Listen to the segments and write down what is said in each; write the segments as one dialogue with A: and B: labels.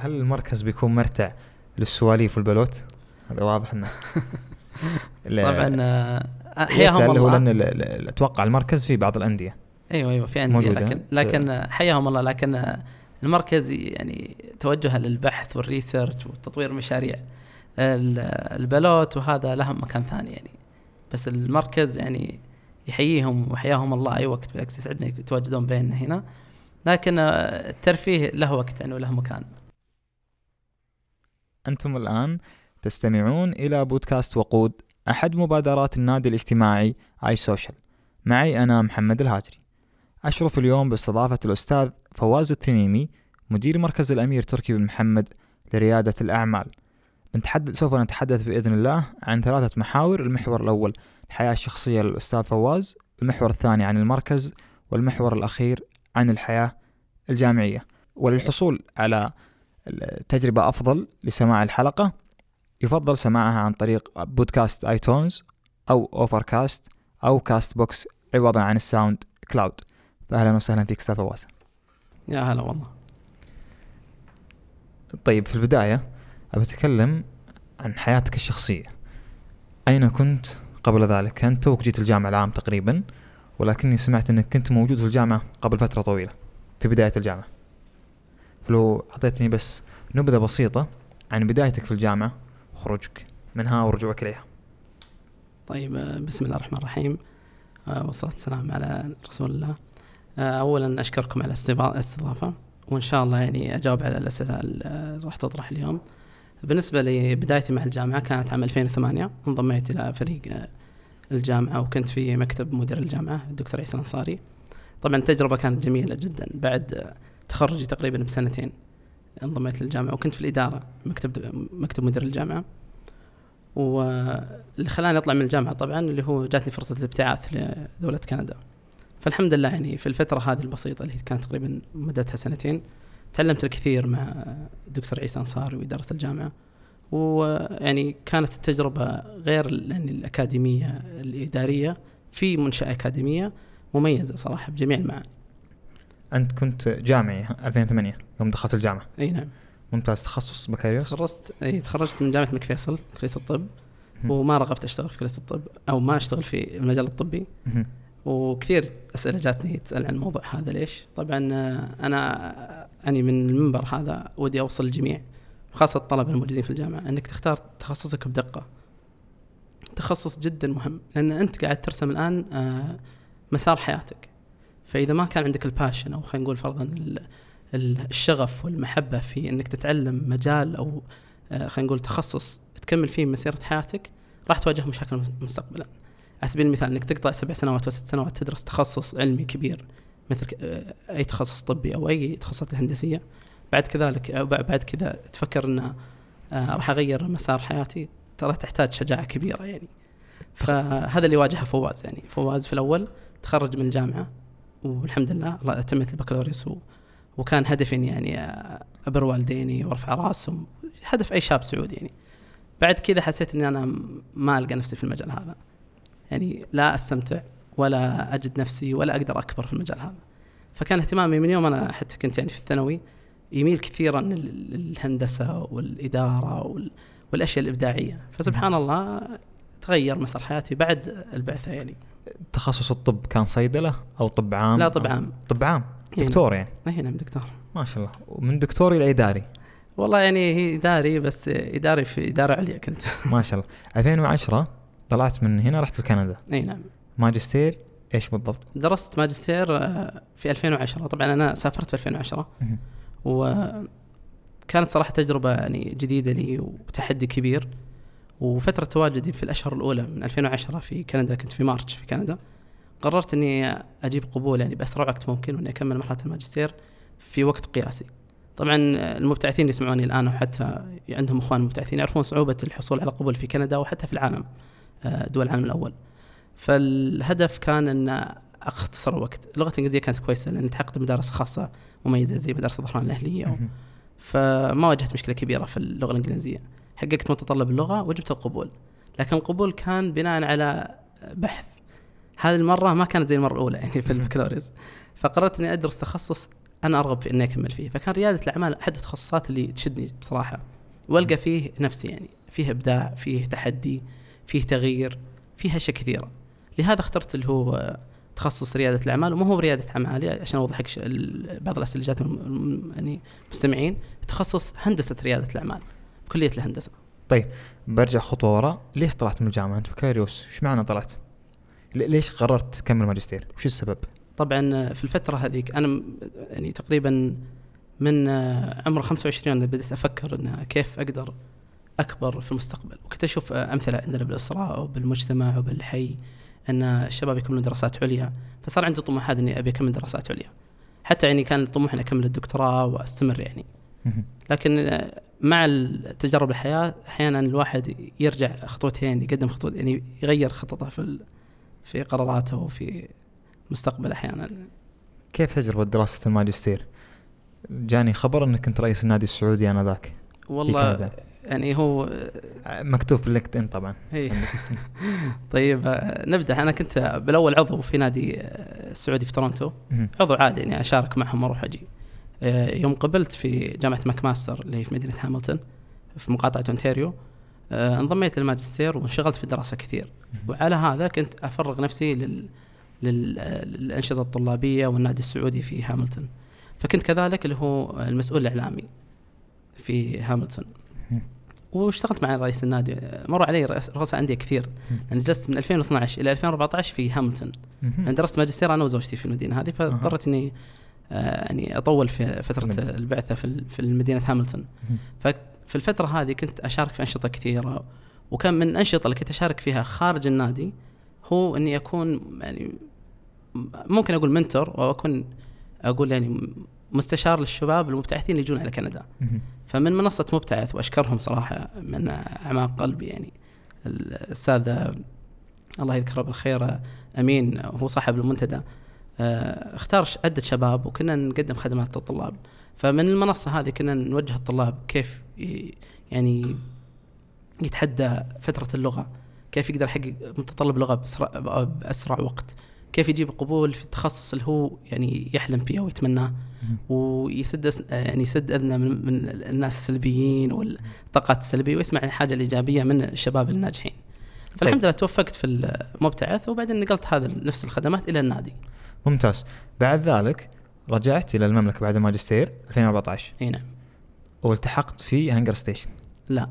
A: هل المركز بيكون مرتع للسواليف والبلوت؟ هذا واضح انه
B: طبعا آه، حياهم
A: هو
B: الله
A: لأن ال- ال- أتوقع المركز في بعض الأندية.
B: أيوه أيوه في أندية
A: موجودة.
B: لكن لكن آه، حياهم الله لكن آه، المركز يعني توجه للبحث وال research وتطوير المشاريع ال- البلوت وهذا لهم مكان ثاني يعني. بس المركز يعني يحييهم وحياهم الله. أي وقت بالعكس يسعدنا يتواجدون بيننا هنا. لكن الترفيه له وقت يعني وله مكان.
A: أنتم الآن تستمعون إلى بودكاست وقود أحد مبادرات النادي الاجتماعي iSocial معي أنا محمد الهاجري. أشرف اليوم باستضافة الأستاذ فواز التميمي مدير مركز الأمير تركي بن محمد لريادة الأعمال. نتحدث سوف نتحدث بإذن الله عن ثلاثة محاور المحور الأول الحياة الشخصية للأستاذ فواز المحور الثاني عن المركز والمحور الأخير عن الحياة الجامعية. وللحصول على تجربة أفضل لسماع الحلقة يفضل سماعها عن طريق بودكاست iTunes أو Overcast أو Castbox عوضا عن ال SoundCloud. فأهلا وسهلا فيك أستاذ فواز.
B: يا هلا والله.
A: طيب في البداية أبي أتكلم عن حياتك الشخصية. أين كنت قبل ذلك؟ أنت توك جيت الجامعة العام تقريبا ولكني سمعت أنك كنت موجود في الجامعة قبل فترة طويلة في بداية الجامعة. فلو أعطيتني بس نبذة بسيطة عن بدايتك في الجامعة خروجك منها ورجوعك إليها.
B: طيب آه، بسم الله الرحمن الرحيم. آه، والصلاة والسلام على رسول الله. آه، أولا أشكركم على الاستضا- الاستضافة وإن شاء الله يعني أجاوب على الأسئلة اللي راح تطرح اليوم. بالنسبة لبدايتي مع الجامعة كانت عام 2008 انضميت إلى فريق الجامعة وكنت في مكتب مدير الجامعة الدكتور عيسى الأنصاري. طبعا التجربة كانت جميلة جدا. بعد تخرجي تقريبا بسنتين انضميت للجامعة وكنت في الإدارة مكتب مكتب مدير الجامعة. واللي خلاني أطلع من الجامعة طبعا اللي هو جاتني فرصة الابتعاث لدولة كندا. فالحمد لله يعني في الفترة هذه البسيطة اللي كانت تقريبا مدتها سنتين تعلمت الكثير مع الدكتور عيسى أنصاري وإدارة الجامعة. ويعني كانت التجربة غير يعني الأكاديمية الإدارية في منشأة أكاديمية مميزة صراحة بجميع المعاني.
A: أنت كنت جامعي 2008 يوم دخلت الجامعة
B: أي نعم
A: ممتاز تخصص بكالوريوس
B: تخرجت أي تخرجت من جامعة الملك فيصل كلية الطب
A: مهم.
B: وما رغبت أشتغل في كلية الطب أو ما أشتغل في المجال الطبي
A: مهم.
B: وكثير أسئلة جاتني تسأل عن الموضوع هذا ليش؟ طبعا آه، أنا يعني من المنبر هذا ودي أوصل للجميع وخاصة الطلبة الموجودين في الجامعة أنك تختار تخصصك بدقة. تخصص جدا مهم لأن أنت قاعد ترسم الآن آه، مسار حياتك. فإذا ما كان عندك الباشن أو خلينا نقول فرضا ال- ال- الشغف والمحبة في إنك تتعلم مجال أو آه، خلينا نقول تخصص تكمل فيه مسيرة حياتك راح تواجه مشاكل مستقبلا. على سبيل المثال إنك تقطع سبع سنوات أو ست سنوات تدرس تخصص علمي كبير مثل آه، أي تخصص طبي أو أي تخصصات هندسية. بعد كذلك بعد كذا تفكر ان آه، راح أغير مسار حياتي ترى تحتاج شجاعة كبيرة يعني. فهذا اللي واجهه فواز يعني. فواز في الأول تخرج من الجامعة والحمد لله الله اتمت البكالوريوس وكان هدفي إني يعني أبر والديني وأرفع رأسهم. هدف أي شاب سعودي يعني. بعد كذا حسيت إني أنا ما ألقى نفسي في المجال هذا. يعني لا أستمتع ولا أجد نفسي ولا أقدر أكبر في المجال هذا. فكان اهتمامي من يوم أنا حتى كنت يعني في الثانوي يميل كثيرا لل- للهندسة والإدارة وال- والأشياء الإبداعية. فسبحان الله تغير مسار حياتي بعد البعثة يعني.
A: تخصص الطب كان صيدلة أو طب عام؟
B: لا طب عام.
A: طب عام.
B: يعني-
A: دكتور يعني.
B: اي نعم دكتور.
A: ما شاء الله. ومن دكتور إلى إداري؟
B: والله يعني هي إداري بس إداري في إدارة عليا كنت.
A: ما شاء الله. 2010 طلعت من هنا رحت لكندا
B: إي نعم.
A: ماجستير إيش بالضبط؟
B: درست ماجستير آه، في 2010 طبعا أنا سافرت في 2010
A: مهم.
B: وكانت صراحة تجربة يعني جديدة لي وتحدي كبير. وفترة تواجدي في الأشهر الأولى من 2010 في كندا كنت في مارتش في كندا. قررت إني أجيب قبول يعني بأسرع وقت ممكن وإني أكمل مرحلة الماجستير في وقت قياسي. طبعا المبتعثين اللي يسمعوني الآن وحتى عندهم إخوان مبتعثين يعرفون صعوبة الحصول على قبول في كندا وحتى في العالم آه، دول العالم الأول. فالهدف كان أن أختصر الوقت. اللغة الإنجليزية كانت كويسة لأن التحقت بمدارس خاصة مميزة زي مدارس الظهران و-
A: مهم.
B: فما واجهت مشكلة كبيرة في اللغة الإنجليزية. حققت متطلب اللغة وجبت القبول. لكن القبول كان بناء على بحث. هذه المرة ما كانت زي المرة الأولى يعني في البكالوريوس. فقررت إني أدرس تخصص أنا أرغب في إني أكمل فيه. فكان ريادة الأعمال أحد التخصصات اللي تشدني بصراحة. وألقى فيه نفسي يعني. فيه إبداع فيه تحدي فيه تغيير فيه أشياء كثيرة. لهذا اخترت اللي هو تخصص ريادة الأعمال وما هو بريادة أعمال عشان أوضح بعض الأسئلة اللي جات يعني مستمعين. تخصص هندسة ريادة الأعمال. كليه الهندسة.
A: طيب برجع خطوة ورا ليش طلعت من الجامعة؟ أنت بكالوريوس إيش معنى طلعت؟ ليش قررت تكمل ماجستير؟ وش السبب؟
B: طبعا في الفترة هذيك أنا يعني تقريبا من عمر 25 بديت أفكر إن كيف أقدر أكبر في المستقبل. وكنت أشوف أمثلة عندنا بالاسره وبالمجتمع وبالحي إن الشباب يكملون دراسات عليا. فصار عندي طموح هذا إني أبي أكمل دراسات عليا. حتى يعني كان الطموح إني أكمل الدكتوراه وأستمر يعني. لكن مع تجارب الحياة أحيانا الواحد يرجع خطوتين يقدم خطوة يعني يغير خططه في في قراراته وفي مستقبل أحيانا.
A: كيف تجربة دراسة الماجستير؟ جاني خبر إنك كنت رئيس النادي السعودي آنذاك.
B: والله يعني هو
A: مكتوب في ال LinkedIn طبعا.
B: هي. طيب نبدأ. أنا كنت بالأول عضو في نادي السعودي في تورونتو عضو عادي يعني أشارك معهم وأروح أجي. يوم قبلت في جامعة ماكماستر اللي هي في مدينة هاملتون في مقاطعة أونتاريو. انضميت للماجستير وانشغلت في الدراسة كثير. وعلى هذا كنت أفرغ نفسي لل للأنشطة الطلابية والنادي السعودي في هاملتون. فكنت كذلك اللي هو المسؤول الإعلامي في هاملتون. واشتغلت مع رئيس النادي. مروا علي رؤساء أندية كثير. أنا جلست من 2012 إلى 2014 في هاملتون. أنا درست ماجستير أنا وزوجتي في المدينة هذه فاضطريت إني آه يعني أطول في فترة البعثة في في مدينه هاملتون. ففي الفترة هذه كنت أشارك في أنشطة كثيرة وكان من الأنشطة اللي كنت أشارك فيها خارج النادي هو إني أكون يعني ممكن أقول منتور واكون أقول يعني مستشار للشباب المبتعثين اللي يجون على كندا. فمن منصة مبتعث وأشكرهم صراحة من أعماق قلبي يعني. الأستاذ الله يذكره بالخير أمين هو صاحب المنتدى. اختار عدة شباب وكنا نقدم خدمات للطلاب فمن المنصة هذه كنا نوجه الطلاب كيف يعني يتحدى فترة اللغة كيف يقدر يحقق متطلب لغة بأسرع, بأسرع وقت كيف يجيب قبول في التخصص اللي هو يعني يحلم فيه ويتمناه ويسد يعني يسد أذنه من, من الناس السلبيين والطاقات السلبية ويسمع الحاجة الإيجابية من الشباب الناجحين. فالحمد طيب. لله توفقت في المبتعث وبعدين نقلت هذا نفس الخدمات إلى النادي.
A: ممتاز. بعد ذلك رجعت إلى المملكة بعد الماجستير 2014.
B: إي نعم.
A: والتحقت في HungerStation.
B: لا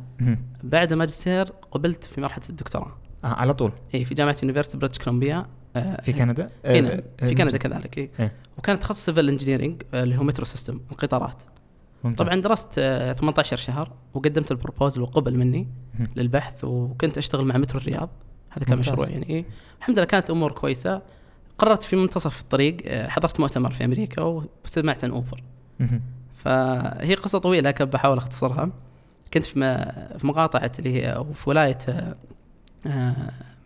B: بعد الماجستير قبلت في مرحلة الدكتوراه.
A: آه على طول.
B: إي في جامعة University British Columbia
A: آه، في كندا؟
B: إي نعم في كندا كذلك إي إيه. وكان تخصص civil engineering اللي هو metro system القطارات ممتاز. طبعا درست 18 آه، شهر وقدمت ال proposal وقبل مني للبحث وكنت أشتغل مع مترو الرياض هذا كان. مشروع يعني إيه. الحمد لله كانت الأمور كويسة قررت في منتصف الطريق آه، حضرت مؤتمر في أمريكا واستمعت عن أوبر. فهي قصة طويلة لكن بحاول أختصرها. كنت في في مقاطعه اللي هي أو في ولاية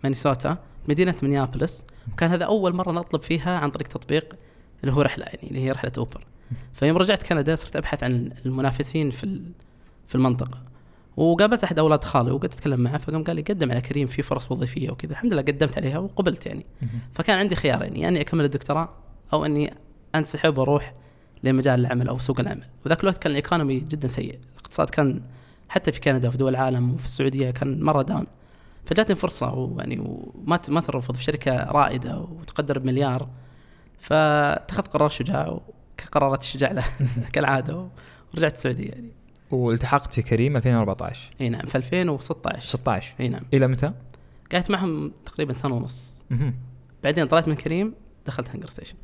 B: مانيسوتا مدينة مينيابوليس. وكان هذا أول مرة نطلب فيها عن طريق تطبيق اللي هو رحلة يعني اللي هي رحلة أوبر. فيوم رجعت كندا صرت أبحث عن المنافسين في في المنطقة. وقابلت أحد أولاد خالي وقعدت أتكلم معه فقام قال لي قدم على كريم في فرص وظيفية وكذا. الحمد لله قدمت عليها وقبلت يعني. فكان عندي خيارين يعني أني أكمل الدكتوراه أو أني أنسحب وأروح لمجال العمل أو سوق العمل. وذاك الوقت كان الإيكونومي جدا سيء. الاقتصاد كان حتى في كندا وفي دول العالم وفي السعودية كان مرة داون. فجاتني فرصة ويعني وما ما ترفض في شركة رائدة وتقدر بمليار. فاتخذت قرار شجاع كقرارات الشجاع له كالعادة ورجعت السعودية يعني.
A: والتحقت في كريم 2014
B: إي نعم في 2016
A: 16
B: إي نعم.
A: إلى متى؟
B: قعدت معهم تقريبا سنة ونص. بعدين طلعت من كريم دخلت هنقرستيشن.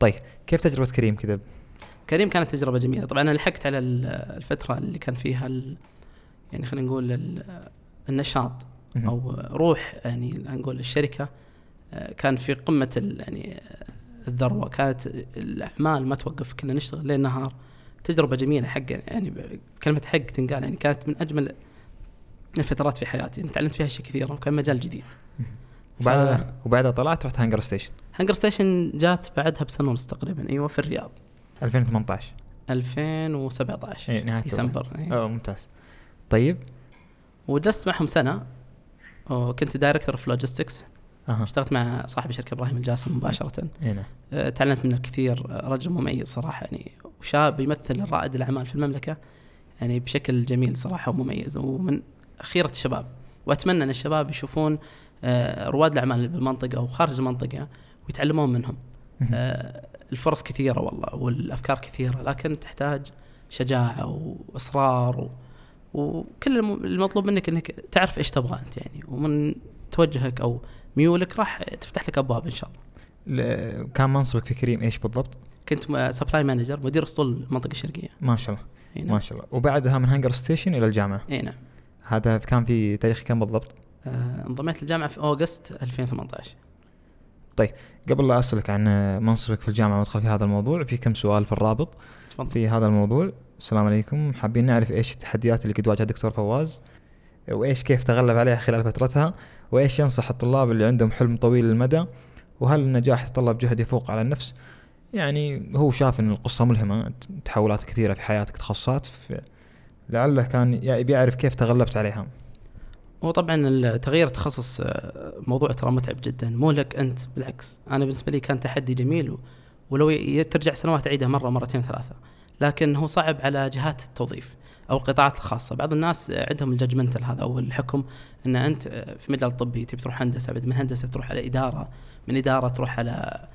A: طيب كيف تجربة كريم كذا؟
B: كريم كانت تجربة جميلة. طبعا أنا لحقت على الفترة اللي كان فيها يعني خلينا نقول النشاط أو روح يعني نقول الشركة كان في قمة يعني الذروة كانت الأعمال ما توقف كنا نشتغل ليل نهار. تجربة جميلة حق يعني كلمة حق تنقال يعني كانت من أجمل الفترات في حياتي. يعني تعلمت فيها أشياء كثيرة وكان مجال جديد.
A: وبعدها ف... وبعدها طلعت رحت هانجر ستيشن
B: هانجر ستيشن جات بعدها بسنه ونص تقريبا. أيوه في الرياض.
A: 2018
B: 2017
A: اي نهاية
B: ديسمبر
A: آه ممتاز. طيب.
B: وجلست معهم سنة. وكنت director في
A: logistics
B: اشتغلت مع صاحب الشركة إبراهيم الجاسم مباشرة.
A: هنا
B: آه، تعلمت منه الكثير. آه، رجل مميز صراحة يعني. وشاب يمثل رائد الأعمال في المملكة يعني بشكل جميل صراحة ومميز. ومن خيره الشباب وأتمنى أن الشباب يشوفون آه، رواد الأعمال بالمنطقة وخارج المنطقة ويتعلمون منهم. آه، الفرص كثيرة والله والأفكار كثيرة لكن تحتاج شجاعة وإصرار و... وكل الم- المطلوب منك إنك تعرف إيش تبغى أنت يعني. ومن توجهك أو ميولك راح تفتح لك أبواب إن شاء الله.
A: كان منصبك في كريم إيش بالضبط؟
B: كنت supply manager مدير أسطول المنطقة الشرقية.
A: ما شاء الله
B: إي
A: ما
B: نعم.
A: شاء الله وبعدها من هنجر ستيشن إلى الجامعة
B: إي نعم.
A: هذا كان في تاريخ كم بالضبط؟
B: آه، انضميت للجامعة في August 2018.
A: قبل لا أسألك عن منصبك في الجامعة وأدخل في هذا الموضوع في كم سؤال في الرابط
B: تفضل.
A: في هذا الموضوع السلام عليكم حابين نعرف إيش التحديات اللي قد واجهها الدكتور فواز وإيش كيف تغلب عليها خلال فترتها وإيش ينصح الطلاب اللي عندهم حلم طويل المدى وهل النجاح يتطلب جهد يفوق على النفس؟ يعني هو شاف إن القصة ملهمة تحولات كثيرة في حياتك تخصصات لعله كان يا- بيعرف كيف تغلبت عليها
B: هو طبعا تغيير التخصص آه، موضوع ترى متعب جدا. مو لك أنت بالعكس. أنا بالنسبة لي كان تحدي جميل ولو ترجع سنوات أعيدها مرة مرتين ثلاثة. لكن هو صعب على جهات التوظيف. أو القطاعات الخاصة. بعض الناس عندهم ال judgmental هذا أو الحكم إن أنت في مجال الطبي تبي تروح هندسة بعد من هندسة تروح على إدارة من إدارة تروح على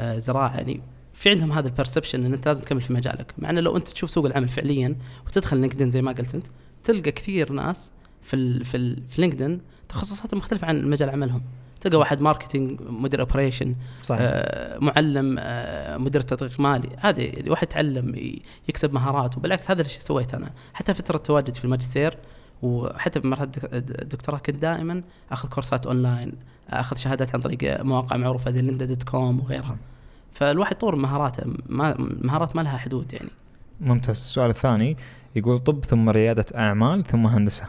B: آه، زراعة. يعني في عندهم هذا ال perception إن أنت لازم تكمل في مجالك. مع إنه لو أنت تشوف سوق العمل فعليا وتدخل لينكدين زي ما قلت أنت تلقى كثير ناس في ال في ال في لينكدين تخصصاتهم مختلفة عن مجال عملهم. تلقى واحد marketing مدير operation
A: صحيح.
B: آه معلم آه مدير تدقيق مالي. هذه واحد يتعلم يكسب مهارات وبالعكس هذا الشيء سويته أنا. حتى فترة تواجدي في الماجستير وحتى بمرحله الدك- الدكتوراه كنت دائما آخذ كورسات اونلاين آخذ شهادات عن طريق مواقع معروفة زي Lynda dot com وغيرها. فالواحد يطور مهاراته. ما مهارات ما لها حدود يعني.
A: ممتاز. السؤال الثاني يقول طب ثم ريادة أعمال ثم هندسة.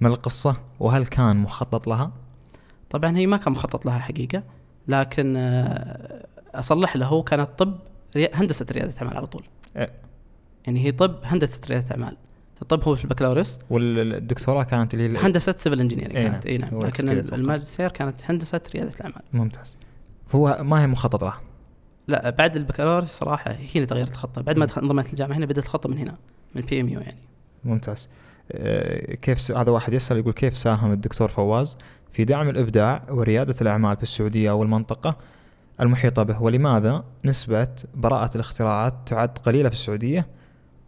A: ما القصة؟ وهل كان مخطط لها؟
B: طبعا هي ما كان مخطط لها حقيقة لكن آه، أصلح له كانت طب هندسة ريادة أعمال على طول.
A: إيه.
B: يعني هي طب هندسة ريادة أعمال. الطب هو في البكالوريوس.
A: والدكتوراه كانت اللي هي
B: هندسة civil engineering
A: إيه
B: كانت
A: نعم.
B: اي نعم.
A: هو
B: لكن. الماجستير كانت هندسة ريادة الاعمال
A: ممتاز. هو ما هي مخطط لها
B: لا بعد البكالوريوس صراحة هنا تغيرت الخطه بعد ما انضميت الجامعة هنا بدأت الخطة من هنا من ال PMU يعني.
A: ممتاز. آه، كيف س... هذا واحد يسأل يقول كيف ساهم الدكتور فواز؟ في دعم الإبداع وريادة الأعمال في السعودية والمنطقة المحيطة به ولماذا نسبة براءة الاختراعات تعد قليلة في السعودية؟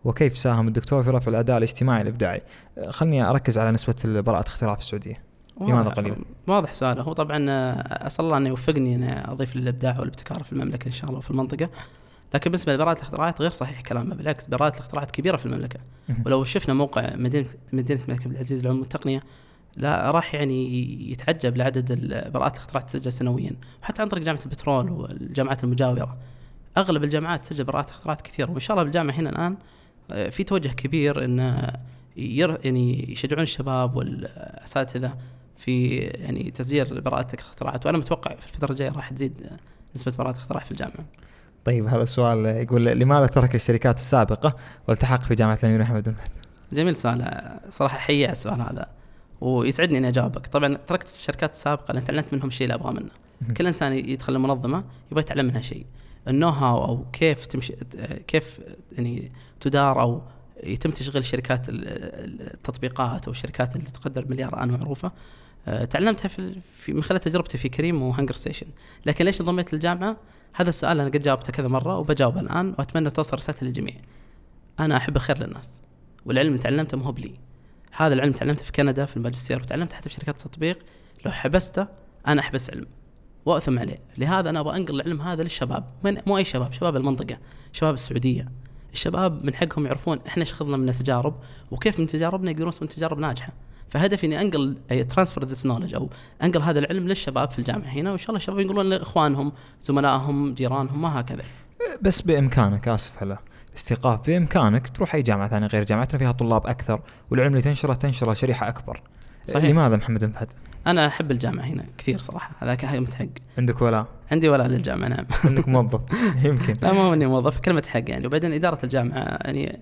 A: وكيف ساهم الدكتور في رفع الأداء الاجتماعي الإبداعي؟ خلني أركز على نسبة براءة اختراع في السعودية. لماذا قليلا؟
B: واضح سؤاله. هو طبعا آه، أسأل الله انه يوفقني أن أضيف للإبداع والابتكار في المملكة إن شاء الله وفي المنطقة. لكن بالنسبة لبراءة الاختراعات غير صحيح كلامه بالعكس براءة الاختراعات كبيرة في المملكة. ولو شفنا موقع مدينة مدينة الملك عبد العزيز للعلوم والتقنيه لا راح يعني يتعجب لعدد براءات الاختراعات تسجل سنويا وحتى عن طريق جامعة البترول والجامعات المجاورة أغلب الجامعات تسجل براءات اختراعات كثيرة وإن شاء الله بالجامعة هنا الآن آه، في توجه كبير إن ير يعني يشجعون الشباب والأساتذة في يعني تسجيل براءات الاختراعات وأنا متوقع في الفترة الجاية راح تزيد نسبة براءات الاختراع في الجامعة.
A: طيب هذا السؤال يقول لماذا ترك الشركات السابقة والتحق في جامعة الأمير محمد بن؟
B: جميل سؤال صراحة حي على السؤال هذا ويسعدني إني أجاوبك. طبعا تركت الشركات السابقة لأن تعلمت منهم الشيء اللي أبغاه منه. كل إنسان يدخل المنظمة يبغى يتعلم منها شيء. النو هاو أو كيف تمشي كيف يعني تدار أو يتم تشغيل شركات ال- ال- التطبيقات أو الشركات اللي تقدر مليار الان معروفة. آه، تعلمتها في, في من خلال تجربتي في كريم وهنجر ستيشن. لكن ليش انضميت للجامعة؟ هذا السؤال أنا قد جاوبته كذا مرة وبجاوبه الآن وأتمنى توصل رسالتي للجميع. أنا أحب الخير للناس والعلم اللي تعلمته مو لي. هذا العلم تعلمته في كندا في الماجستير وتعلمته حتى في شركات التطبيق. لو حبسته أنا أحبس علم واثم عليه. لهذا أنا أبغى أنقل العلم هذا للشباب. من مو أي شباب شباب المنطقة شباب السعودية. الشباب من حقهم يعرفون إحنا إيش اخذنا من التجارب وكيف من تجاربنا يقدرون يسوون تجارب ناجحة. فهدفي إني أنقل transfer this knowledge أو أنقل هذا العلم للشباب في الجامعة هنا وإن شاء الله الشباب ينقلون لإخوانهم زملائهم جيرانهم ما هكذا.
A: بس بإمكانك آسف هلا استيقاف بإمكانك تروح أي جامعة ثانية غير جامعتنا فيها طلاب أكثر والعلم اللي تنشره تنشره شريحة أكبر.
B: صحيح.
A: لماذا محمد بن فهد؟
B: أنا أحب الجامعة هنا كثير صراحة هذاك كلمه حق
A: عندك ولاء
B: عندي ولاء للجامعة نعم.
A: انك موظف. يمكن.
B: لا ما هو إني موظف كلمة حق يعني. وبعدين إدارة الجامعة يعني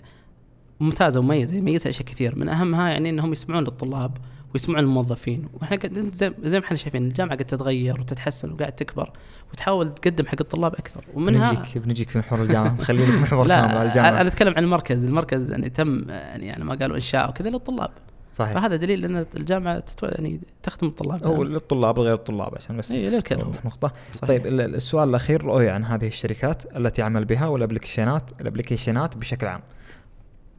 B: ممتازة ومميزة يميزها أشياء كثير. من أهمها يعني إنهم يسمعون للطلاب ويسمعون للموظفين وإحنا زي, زي ما إحنا شايفين الجامعة قاعد تتغير وتتحسن وقاعد تكبر وتحاول تقدم حق الطلاب أكثر.
A: ومنها بنجيك بنجيك في محور الجامعة. خليني في محور
B: لا الجامعة أنا أتكلم عن المركز. المركز يعني تم يعني, يعني ما قالوا إنشاء وكذا للطلاب. صحيح. فهذا دليل إن الجامعة تتو... يعني تخدم الطلاب.
A: هو للطلاب غير الطلاب عشان بس
B: اي للكل
A: نقطة. صحيح. طيب السؤال الأخير رؤية عن هذه الشركات التي يعمل بها والابلكيشنات الأبلكيشنات بشكل عام.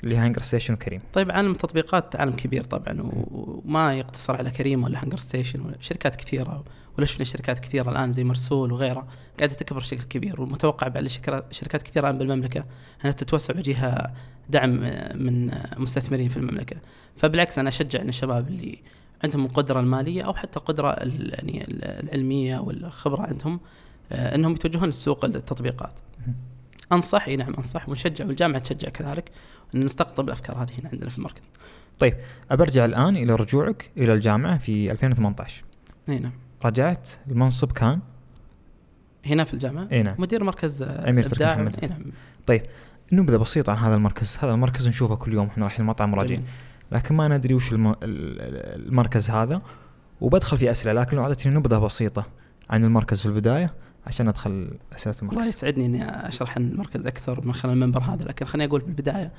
A: اللي هانجر ستيشن وكريم.
B: طيب عالم التطبيقات عالم كبير طبعا وما يقتصر على كريم ولا هانجر ستيشن ولا شركات كثيرة. ولا شفنا شركات كثيرة الآن زي مرسول وغيرها؟ قاعدة تكبر بشكل كبير والمتوقع بعد شركات كثيرة الآن بالمملكة أنها تتوسع ويجيها دعم من مستثمرين في المملكة. فبالعكس أنا أشجع إن الشباب اللي عندهم القدرة المالية أو حتى القدرة يعني العلمية والخبرة عندهم آه، إنهم يتوجهون لسوق التطبيقات. أنصح إي نعم أنصح ونشجع والجامعة تشجع كذلك إن نستقطب الأفكار هذه هنا عندنا في المركز.
A: طيب أبرجع الآن إلى رجوعك إلى الجامعة في 2018.
B: إي نعم.
A: رجعت المنصب كان
B: هنا في الجامعة؟
A: إي نعم.
B: مدير مركز
A: أمير محمد. إي نعم. طيب نبذة بسيطة عن هذا المركز، هذا المركز نشوفه كل يوم إحنا رايحين المطعم مراجعين. لكن ما ندري وش الم... المركز هذا وبدخل في أسئلة لكن لو اعطيتني نبذة بسيطة عن المركز في البداية عشان أدخل اسئله المركز.
B: والله يسعدني إني أشرح عن المركز أكثر من خلال المنبر هذا لكن خليني أقول بالبداية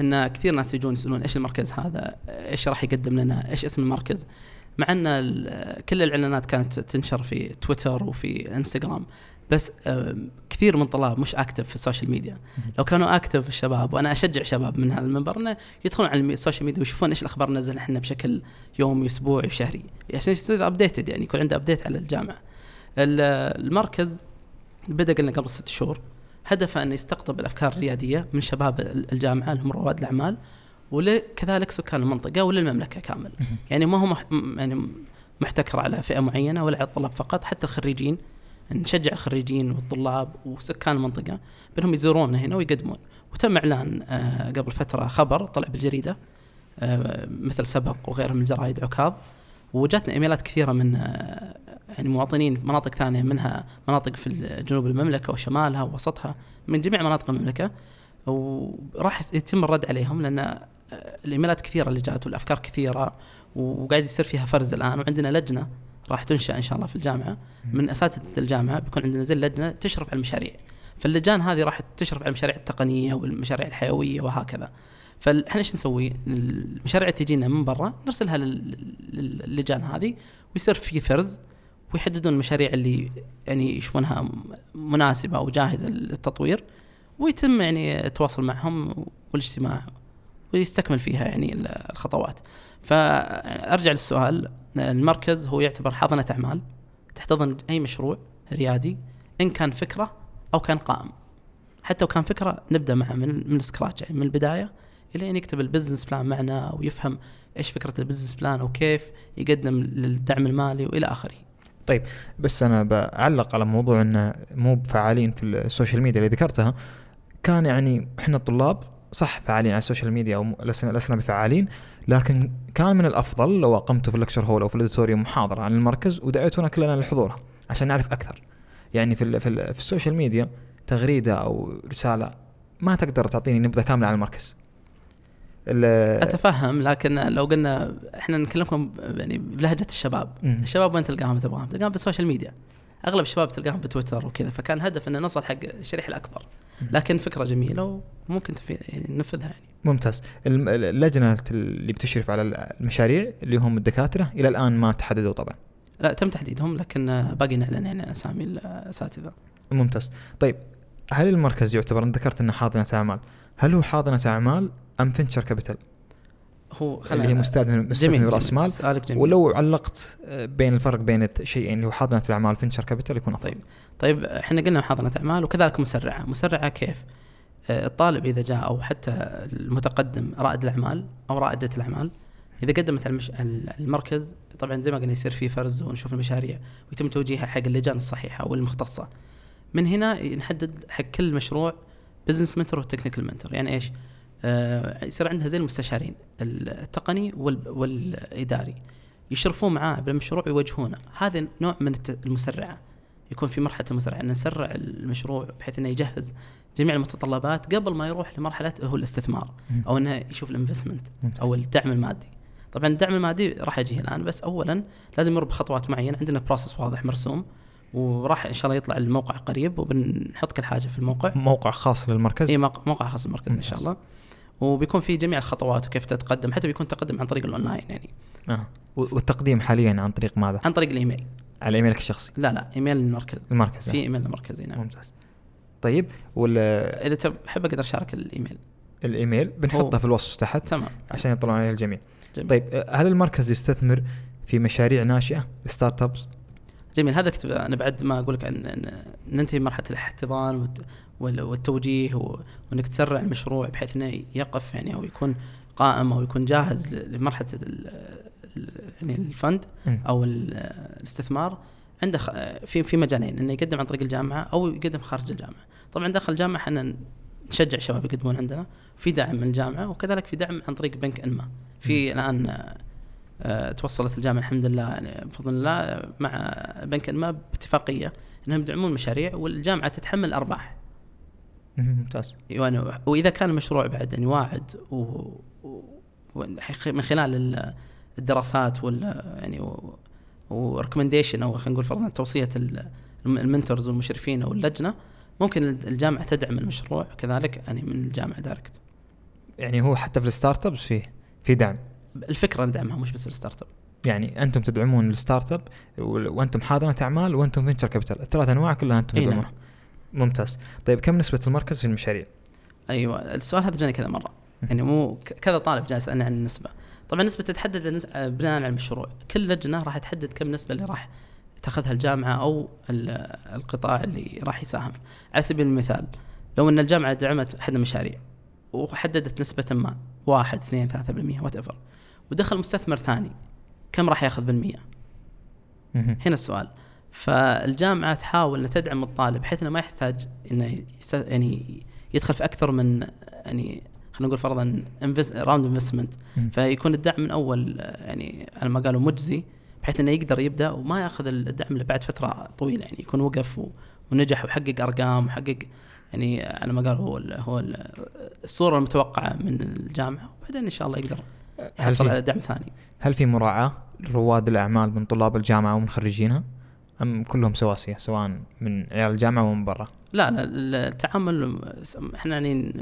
B: إن كثير ناس يجون يسألون إيش المركز هذا؟ إيش راح يقدم لنا؟ إيش اسم المركز؟ مع إن كل الإعلانات كانت تنشر في تويتر وفي إنستغرام بس كثير من طلاب مش active في ال social media لو كانوا active الشباب وأنا أشجع شباب من هذا المنبر إنه يدخلون على السوشيال ميديا ويشوفون إيش الأخبار نزل إحنا بشكل يومي أسبوعي وشهري عشان يصير updated يعني يكون عنده update على الجامعة المركز بدأ قلنا قبل ست شهور هدفه انه يستقطب الأفكار الريادية من شباب الجامعة اللي هم رواد الأعمال وكذلك سكان المنطقة وللمملكة كامل. يعني ما هو يعني محتكر على فئة معينة ولا على الطلاب فقط حتى الخريجين. نشجع الخريجين والطلاب وسكان المنطقة بأنهم يزوروننا هنا ويقدمون. وتم إعلان آه قبل فترة خبر طلع بالجريدة آه مثل سبق وغيرها من الجرايد عكاظ. وجاتنا إيميلات كثيرة من آه يعني مواطنين في مناطق ثانية منها مناطق في جنوب المملكة وشمالها ووسطها من جميع مناطق المملكة وراح يتم الرد عليهم لأن آه، الإيميلات كثيرة اللي جات والأفكار كثيرة وقاعد يصير فيها فرز الآن وعندنا لجنة راح تنشأ إن شاء الله في الجامعة. من أساتذة الجامعة بيكون عندنا زي لجنه تشرف على المشاريع. فاللجان هذه راح تشرف على المشاريع التقنية والمشاريع الحيوية وهكذا. فاحنا إيش نسوي؟ المشاريع اللي تجينا من برا نرسلها للجان هذه ويصير في فرز ويحددون المشاريع اللي يعني يشوفونها مناسبة أو جاهزة للتطوير ويتم يعني التواصل معهم والاجتماع ويستكمل فيها يعني الخطوات. فارجع للسؤال. المركز هو يعتبر حاضنة أعمال تحتضن أي مشروع ريادي إن كان فكرة أو كان قائم. حتى لو كان فكرة نبدأ معه من من ال scratch يعني من البداية. إلى أن يكتب ال business plan معنا ويفهم إيش فكرة ال business plan وكيف يقدم للدعم المالي وإلى آخره.
A: طيب بس أنا بعلق على موضوع إنه مو فعالين في ال social media اللي ذكرتها. كان يعني إحنا الطلاب صح فعالين على ال social media أو لسنا لسنا بفعالين لكن كان من الأفضل لو اقمت في ال lecture hall أو في ال auditorium محاضرة عن المركز ودعيتونا كلنا لحضورها عشان نعرف أكثر. يعني في في, في ال social media تغريدة أو رسالة ما تقدر تعطيني نبذة كاملة عن المركز.
B: أتفهم لكن لو قلنا إحنا نكلمكم يعني بلهجة الشباب. م. الشباب وين تلقاهم تبغاهم؟ تلقاهم بال social media. أغلب الشباب تلقاهم بتويتر وكذا فكان الهدف ان نوصل حق الشريحه الأكبر. لكن فكرة جميلة وممكن يعني ننفذها يعني.
A: ممتاز. اللجنه اللي بتشرف على المشاريع اللي هم الدكاترة إلى الآن ما تحددوا طبعا.
B: لا تم تحديدهم لكن باقي نعلن يعني أسامي الأساتذة.
A: ممتاز. طيب هل المركز يعتبر؟ انت ذكرت إنه حاضنه اعمال هل هو حاضنة أعمال أم venture capital
B: هو
A: اللي هي مستثمر مستثمر رأس مال. ولو علقت بين الفرق بين الشيئين اللي هو حاضنة الأعمال venture capital يكون أفضل.
B: طيب طيب إحنا قلنا حاضنة اعمال وكذلك مسرعة. مسرعة كيف؟ آه، الطالب إذا جاء أو حتى المتقدم رائد الأعمال أو رائدة الأعمال إذا قدمت على المركز طبعا زي ما قلنا يصير في فرز ونشوف المشاريع ويتم توجيهها حق اللجان الصحيحة والمختصة. من هنا نحدد حق كل مشروع business mentor و technical mentor يعني إيش؟ آه يصير عندها زي المستشارين التقني والإداري. يشرفون معاه بالمشروع ويوجهونه. هذا نوع من المسرعة. يكون في مرحلة المسرعة ان نسرع المشروع بحيث إنه يجهز جميع المتطلبات قبل ما يروح لمرحلة هو الاستثمار. أو إنه يشوف ال
A: investment.
B: أو الدعم المادي. طبعا الدعم المادي راح يجي الان بس اولا لازم يمر بخطوات معينة. عندنا process واضح مرسوم. وراح إن شاء الله يطلع الموقع قريب وبنحط كل حاجة في الموقع.
A: موقع خاص للمركز؟
B: إي موقع خاص بالمركز إن شاء. الله. وبيكون في جميع الخطوات وكيف تتقدم حتى بيكون تقدم عن طريق الأونلاين يعني.
A: آه. والتقديم حاليا عن طريق ماذا؟
B: عن طريق الإيميل.
A: على إيميلك الشخصي؟
B: لا لا إيميل المركز
A: المركز
B: في إيميل المركزي
A: آه.
B: نعم
A: ممتاز. طيب ولا
B: إذا تحب أقدر أشارك الإيميل.
A: الإيميل بنحطه في الوصف تحت
B: تمام.
A: عشان يطلعون عليه الجميع.
B: جميل.
A: طيب آه، هل المركز يستثمر في مشاريع ناشئة؟ startups
B: جميل هذا كنت أنا بعد ما أقول لك ان إن ننتهي مرحلة الاحتضان والت- وال- والتوجيه وإنك تسرع المشروع بحيث إنه يقف يعني أو يكون قائم أو يكون جاهز لمرحلة يعني الفند. أو ال- الاستثمار. عنده في في مجالين إنه يقدم عن طريق الجامعة أو يقدم خارج الجامعة. طبعا داخل الجامعة إحنا نشجع الشباب يقدمون عندنا في دعم من الجامعة وكذلك في دعم عن طريق بنك إنما. في الآن توصلت الجامعة الحمد لله يعني بفضل الله آه، مع بنك انما باتفاقيه إنهم يدعمون مشاريع والجامعة تتحمل الأرباح.
A: مم، ممتاز.
B: يعني وإذا كان المشروع بعد يعني واعد و, من خلال ال- الدراسات وال يعني و recommendation أو خلينا نقول فرضا توصية ال- ال mentors والمشرفين أو اللجنة ممكن الجامعة تدعم المشروع كذلك يعني من الجامعة direct
A: يعني هو حتى في ال startups فيه في دعم.
B: الفكرة ندعمها مش بس ال startup.
A: يعني أنتم تدعمون ال startup وأنتم حاضنه أعمال وأنتم venture capital الثلاث أنواع كلها
B: أنتم نعم.
A: تدعمونها. ممتاز. طيب كم نسبة المركز في المشاريع؟
B: أيوه السؤال هذا جاني كذا مرة. يعني مو كذا طالب جالس يسألني عن النسبة. طبعا النسبة تتحدد بناء على المشروع. كل لجنة راح تحدد كم نسبة اللي راح تأخذها الجامعة أو ال- القطاع اللي راح يساهم. على سبيل المثال لو إن الجامعة دعمت أحد المشاريع وحددت نسبة ما واحد اثنين ثلاثة بالمية whatever ودخل مستثمر ثاني. كم راح ياخذ بالمية
A: مهم.
B: هنا السؤال. فالجامعة تحاول ان تدعم الطالب بحيث إنه ما يحتاج يس- يعني يدخل في أكثر من يعني خلينا نقول فرضا round
A: investment.
B: فيكون الدعم من آه، يعني على ما قالوا مجزي بحيث إنه يقدر يبدأ وما ياخذ الدعم اللي بعد فترة طويلة. يعني يكون وقف ونجح وحقق أرقام وحقق يعني على ما قالوا هو ال هو ال الصورة المتوقعة من الجامعة. وبعدين إن شاء الله يقدر
A: هل
B: يحصل على دعم ثاني.
A: هل في مراعاة لرواد الأعمال من طلاب الجامعة ومن خريجينها أم كلهم سواسية سواء من عيال الجامعة ومن برا؟
B: لا لا التعامل إحنا يعني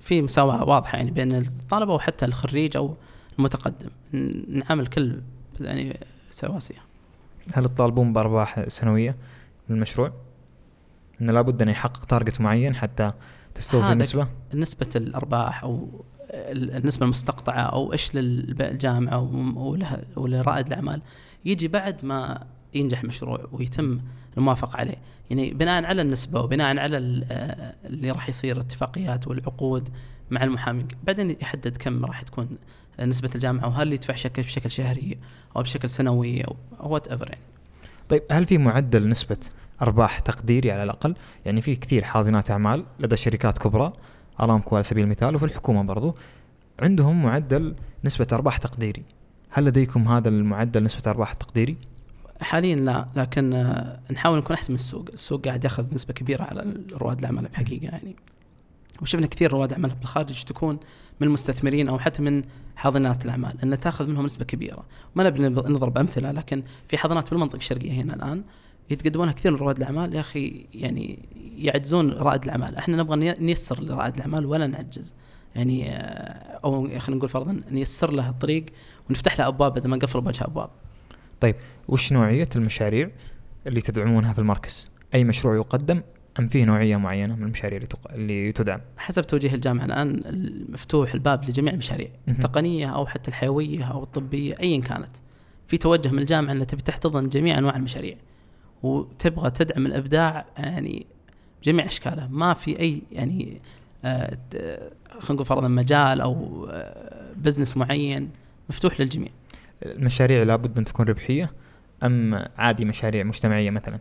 B: في مساواة واضحة يعني بين الطلبة وحتى الخريج أو المتقدم. نعامل كل يعني سواسية.
A: هل تطالبون بأرباح سنوية من المشروع؟ إنه لابد انه يحقق تارجت معين حتى تستوفي
B: النسبة نسبة الأرباح أو النسبة المستقطعة أو إيش للجامعه ولرائد الأعمال يجي بعد ما ينجح مشروع ويتم الموافقة عليه. يعني بناء على النسبة وبناء على آه، اللي راح يصير الاتفاقيات والعقود مع المحامين بعدين يحدد كم راح تكون نسبة الجامعة وهل يدفع شكل بشكل شهري أو بشكل سنوي أو وات ايفر يعني.
A: طيب هل في معدل نسبة أرباح تقديري على الأقل؟ يعني في كثير حاضنات أعمال لدى شركات كبرى أرامكو على سبيل المثال وفي الحكومة برضو. عندهم معدل نسبة أرباح تقديري هل لديكم هذا المعدل نسبة أرباح تقديري؟
B: حاليا لا لكن آه، نحاول نكون أحسن من السوق، السوق قاعد ياخذ نسبة كبيرة على رواد الأعمال بحقيقة يعني. وشفنا كثير رواد أعمال بالخارج تكون من المستثمرين أو حتى من حاضنات الأعمال إن تاخذ منهم نسبة كبيرة، ما نبي نضرب امثله لكن في حاضنات بالمنطقة الشرقية هنا الآن يتقدمونها كثير من رواد الأعمال يا أخي يعني يعجزون رائد الأعمال، إحنا نبغى ني- نيسر لرائد الأعمال ولا نعجز. يعني آه، أو خلينا نقول فرضا نيسر له الطريق ونفتح له أبواب بدل ما نقفل بوجه أبواب.
A: وش نوعية المشاريع اللي تدعمونها في المركز؟ أي مشروع يقدم أم فيه نوعية معينة من المشاريع اللي, تق... اللي تدعم؟
B: حسب توجيه الجامعة الآن مفتوح الباب لجميع المشاريع. التقنيه أو حتى الحيوية أو الطبية ايا كانت في توجه من الجامعة انها تبي تحتضن جميع أنواع المشاريع وتبغى تدعم الإبداع يعني بجميع أشكاله ما في أي يعني خلينا نقول فرضا مجال أو آه، بزنس معين مفتوح للجميع.
A: المشاريع لابد أن تكون ربحية أم عادي مشاريع مجتمعية مثلا؟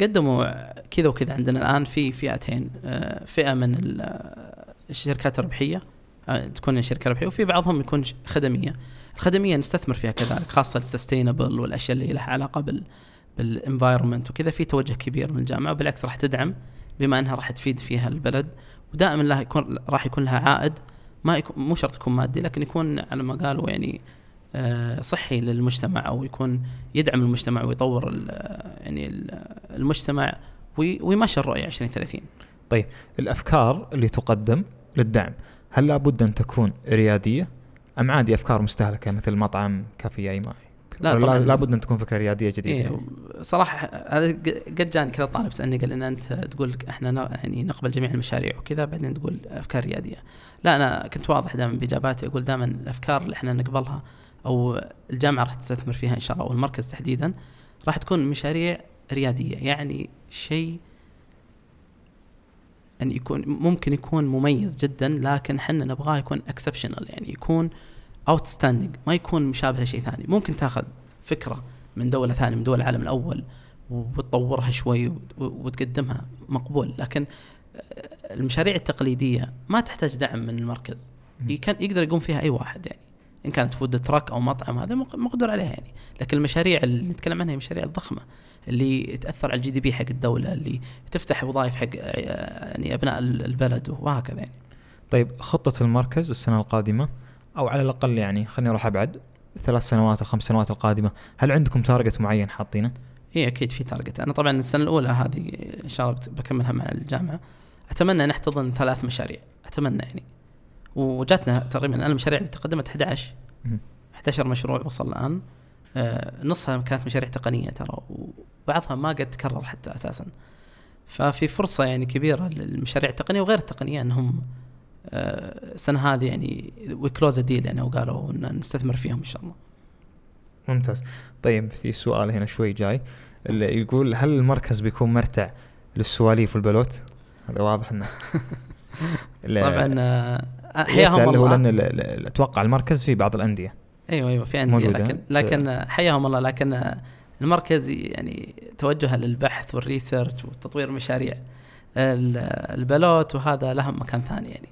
B: قدموا كذا وكذا. عندنا الآن في فئتين آه، فئة من ال- آه، الشركات الربحية آه، تكون شركة ربحية وفي بعضهم يكون خدمية. الخدمية نستثمر فيها كذلك خاصة ال sustainable والأشياء اللي لها علاقة بال بال environment وكذا. في توجه كبير من الجامعة وبالعكس راح تدعم بما أنها راح تفيد فيها البلد. ودائما لها يكون راح يكون لها عائد ما يكون مو شرط يكون مادي لكن يكون على ما قالوا يعني آه، صحي للمجتمع أو يكون يدعم المجتمع ويطور يعني ال المجتمع ويمشي الرؤية 2030
A: طيب الأفكار اللي تقدم للدعم هل لابد أن تكون ريادية؟ أم عادي أفكار مستهلكة مثل مطعم كافي أي ماي لا طبعا. لابد أن تكون فكرة ريادية جديدة.
B: إيه صراحة هذا قد جاني كذا طالب سألني قال ان أنت تقول إحنا يعني نقبل جميع المشاريع وكذا بعدين تقول أفكار ريادية. لا أنا كنت واضح دائما بإجاباتي أقول دائما الأفكار اللي إحنا نقبلها أو الجامعة راح تستثمر فيها إن شاء الله أو المركز تحديدا راح تكون مشاريع ريادية. يعني شيء أن يكون ممكن يكون مميز جدا لكن إحنا نبغاه يكون exceptional يعني يكون outstanding ما يكون مشابه لشيء ثاني. ممكن تاخذ فكرة من دولة ثانية من دول العالم الأول وتطورها شوي وتقدمها مقبول. لكن المشاريع التقليدية ما تحتاج دعم من المركز. كان يقدر يقوم فيها أي واحد يعني. إن كانت food truck أو مطعم هذا مقدور عليها يعني. لكن المشاريع اللي نتكلم عنها هي المشاريع الضخمه اللي تأثر على ال GDP حق الدولة اللي تفتح وظائف حق يعني أبناء البلد وهكذا يعني.
A: طيب خطة المركز السنة القادمة؟ أو على الأقل يعني خليني أروح أبعد. ثلاث سنوات الخمس سنوات القادمة هل عندكم target معين حاطينه؟
B: إي أكيد في target أنا طبعا السنة الأولى هذه إن شاء الله بكملها مع الجامعة. أتمنى نحتضن ثلاث مشاريع. أتمنى يعني. وجاتنا تقريبا المشاريع اللي تقدمت 11 11 مشروع وصل الآن. آه نصها كانت مشاريع تقنية ترى وبعضها ما قد تكرر حتى أساسا. ففي فرصة يعني كبيرة للمشاريع التقنية وغير التقنية إنهم السنة هذه يعني و close deal يعني وقالوا إن نستثمر فيهم إن شاء الله.
A: ممتاز. طيب في سؤال هنا شوي جاي اللي يقول هل المركز بيكون مرتع للسواليف والبلوت؟ هذا واضح إنه
B: طبعا آه،
A: حياهم الله هو لأن أتوقع المركز في بعض الأندية
B: أيوه أيوه في أندية لكن لكن حياهم الله لكن المركز يعني توجه للبحث وال research وتطوير المشاريع البلوت وهذا لهم مكان ثاني يعني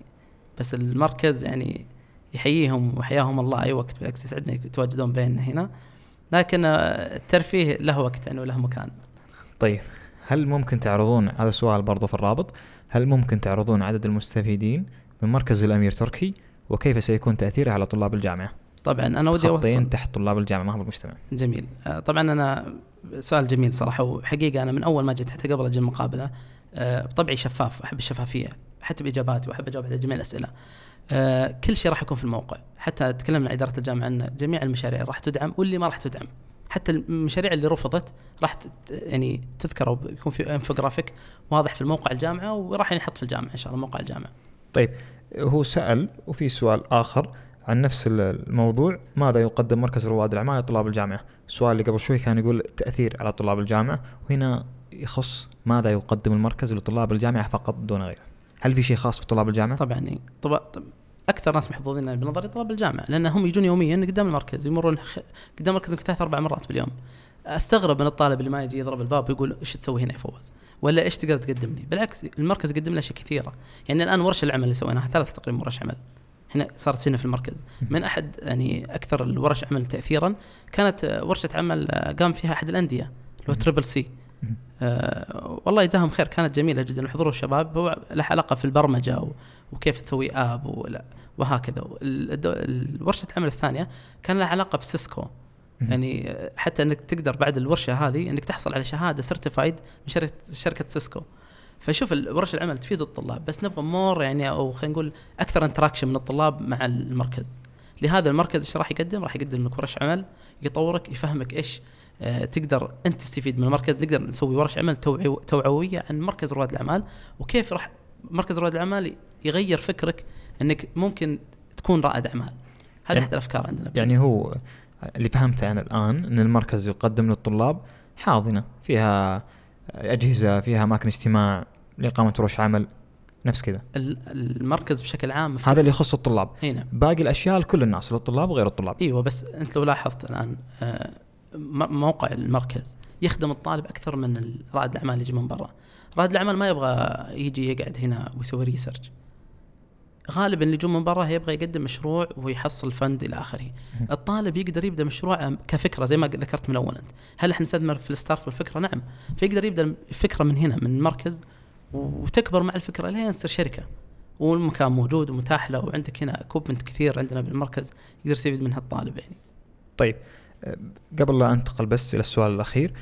B: بس المركز يعني يحييهم وحياهم الله أي وقت بالعكس يسعدنا يتواجدون بيننا هنا. لكن الترفيه له وقت يعني وله مكان.
A: طيب هل ممكن تعرضون هذا سؤال برضو في الرابط هل ممكن تعرضون عدد المستفيدين من مركز الأمير تركي؟ وكيف سيكون تأثيره على طلاب الجامعة؟
B: طبعا أنا ودي
A: اوصل تحت طلاب الجامعة ما هو المجتمع.
B: جميل. آه، طبعا أنا سؤال جميل صراحة وحقيقة أنا من أول ما جيت حتى قبل أجي المقابلة آه، بطبعي شفاف أحب الشفافية. حتى بإجاباتي وأحب أجاوب على جميع الأسئلة. آه، كل شيء راح يكون في الموقع حتى تكلمنا مع إدارة الجامعة ان جميع المشاريع راح تدعم واللي ما راح تدعم. حتى المشاريع اللي رفضت راح يعني تذكر أو يكون في انفوجرافيك واضح في الموقع الجامعة وراح ينحط في الجامعة إن شاء الله موقع الجامعة.
A: طيب هو سأل وفي سؤال آخر عن نفس الموضوع ماذا يقدم مركز رواد الأعمال لطلاب الجامعة السؤال اللي قبل شوي كان يقول تأثير على طلاب الجامعة وهنا يخص ماذا يقدم المركز لطلاب الجامعة فقط دون غيره هل في شيء خاص في طلاب الجامعة؟
B: طبعا طب... طب أكثر ناس محظوظين بنظري طلاب الجامعة لانهم يجون يوميا قدام المركز يمرون قدام المركز ثلاث أربع مرات باليوم أستغرب من الطالب اللي ما يجي يضرب الباب ويقول إيش تسوي هنا يا فواز؟ ولا إيش تقدر تقدم لي؟ بالعكس المركز يقدم لنا أشياء كثيرة، يعني الآن ورش العمل اللي سويناها ثلاث تقريبا ورش عمل. هنا صارت هنا في المركز من أحد يعني أكثر الورش عمل تاثيرا كانت ورشة عمل قام فيها أحد الأندية اللي هو triple C آه والله يجزاهم خير كانت جميلة جدا. حضور الشباب هو له علاقة في البرمجة وكيف تسوي app وهكذا. الورشة العمل الثانية كان لها علاقة بسيسكو. يعني حتى إنك تقدر بعد الورشة هذه إنك تحصل على شهادة certified من شركه سيسكو. فشوف ورش العمل تفيد الطلاب بس نبغى more يعني أو خلينا نقول أكثر interaction من الطلاب مع المركز. لهذا المركز إيش راح يقدم؟ راح يقدم لك ورش عمل يطورك يفهمك إيش تقدر أنت تستفيد من المركز نقدر نسوي ورش عمل توعوية عن مركز رواد الأعمال وكيف راح مركز رواد الأعمال يغير فكرك إنك ممكن تكون رائد أعمال. هذه يعني احد الأفكار عندنا.
A: يعني هو اللي فهمته أنا الآن إن المركز يقدم للطلاب حاضنة فيها أجهزة فيها أماكن اجتماع لإقامة ورش عمل نفس كذا.
B: المركز بشكل عام
A: هذا اللي يخص الطلاب. إي نعم. باقي الأشياء لكل الناس للطلاب وغير الطلاب.
B: إيوه بس أنت لو لاحظت الآن آه، موقع المركز يخدم الطالب أكثر من رائد الأعمال اللي يجي من برا رائد الأعمال ما يبغى يجي يقعد هنا ويسوي research غالبا اللي يجون من برا يبغى يقدم مشروع ويحصل fund إلى آخره. الطالب يقدر يبدأ مشروع كفكرة زي ما ذكرت من الأول أنت، هل إحنا نستثمر في ال start بالفكرة؟ نعم، فيقدر يبدأ الفكرة من هنا من المركز وتكبر مع الفكرة لين تصير شركة. والمكان موجود ومتاح له وعندك هنا equipment كثير عندنا بالمركز يقدر يستفيد منها الطالب يعني.
A: طيب قبل لا انتقل بس إلى السؤال الأخير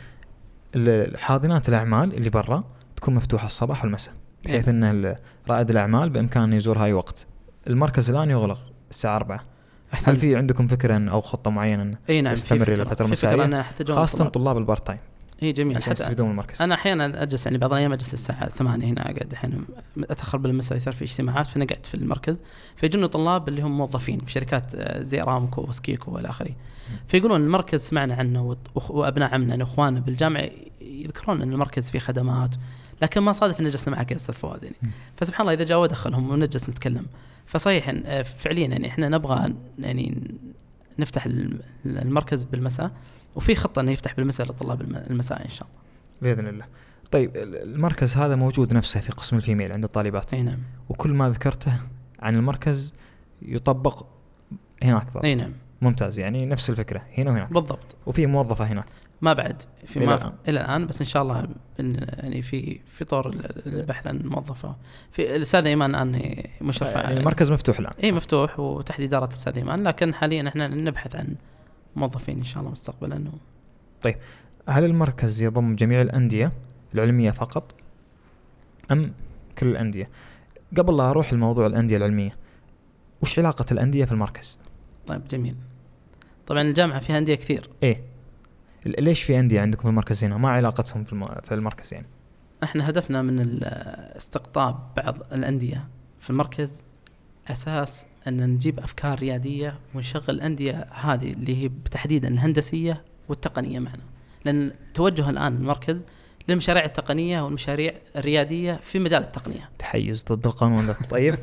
A: حاضنات الأعمال اللي برا تكون مفتوحة الصباح والمساء بحيث
B: إيه.
A: إن رائد الأعمال بإمكانه يزورها اي وقت المركز الآن يغلق الساعة 4 هل في عندكم فكرة أو خطة معينة انه
B: إي نعم
A: يستمر إلى فترة مسائية؟ خاصة
B: طلاب
A: ال part time.
B: اي جميل.
A: عشان يستفيدون من المركز.
B: أنا أحيانا أجلس يعني بعض الأيام أجلس الساعة 8 هنا أقعد أحيانا أتأخر بالمساء يصير في اجتماعات فنقعد في المركز. فيجون طلاب اللي هم موظفين في شركات آه، زي ارامكو وسيسكو والى آخره. فيقولون المركز سمعنا عنه وأبناء عمنا يعني اخواننا بالجامعة يذكرون إن المركز فيه خدمات لكن ما صادف ان جلسنا معك يا أستاذ فواز يعني. فسبحان الله إذا جاء ودخلهم ونجلس نتكلم. فصحيح آه، فعليا يعني إحنا نبغى يعني نفتح المركز بالمساء. وفي خطة إنه يفتح بالمساء للطلاب المساء إن شاء الله.
A: بإذن الله. طيب المركز هذا موجود نفسه في قسم ال female عند الطالبات.
B: إي نعم.
A: وكل ما ذكرته عن المركز يطبق هناك
B: برضه إي نعم.
A: ممتاز يعني نفس الفكرة هنا وهناك.
B: بالضبط.
A: وفي موظفة هناك
B: ما بعد في ما إلى, إلى الآن بس إن شاء الله يعني في في طور البحث عن موظفة. في الأستاذ إيمان الآن مشرف
A: يعني المركز مفتوح الآن.
B: إي مفتوح وتحت إدارة الأستاذ إيمان لكن حاليا إحنا نبحث عن موظفين إن شاء الله مستقبلا.
A: طيب هل المركز يضم جميع الأندية العلمية فقط؟ أم كل الأندية؟ قبل لا أروح لموضوع الأندية العلمية وش علاقة الأندية في المركز؟
B: طيب جميل. طبعا الجامعة فيها أندية كثير.
A: إيه. ليش في أندية عندكم في المركز هنا؟ ما علاقتهم في المركز يعني؟
B: إحنا هدفنا من استقطاب بعض الأندية في المركز أساس أن نجيب أفكار ريادية ونشغل الأندية هذه اللي هي تحديدا الهندسية والتقنية معنا. لأن توجه الآن المركز للمشاريع التقنية والمشاريع الريادية في مجال التقنية.
A: تحيز ضد القانون. ده طيب.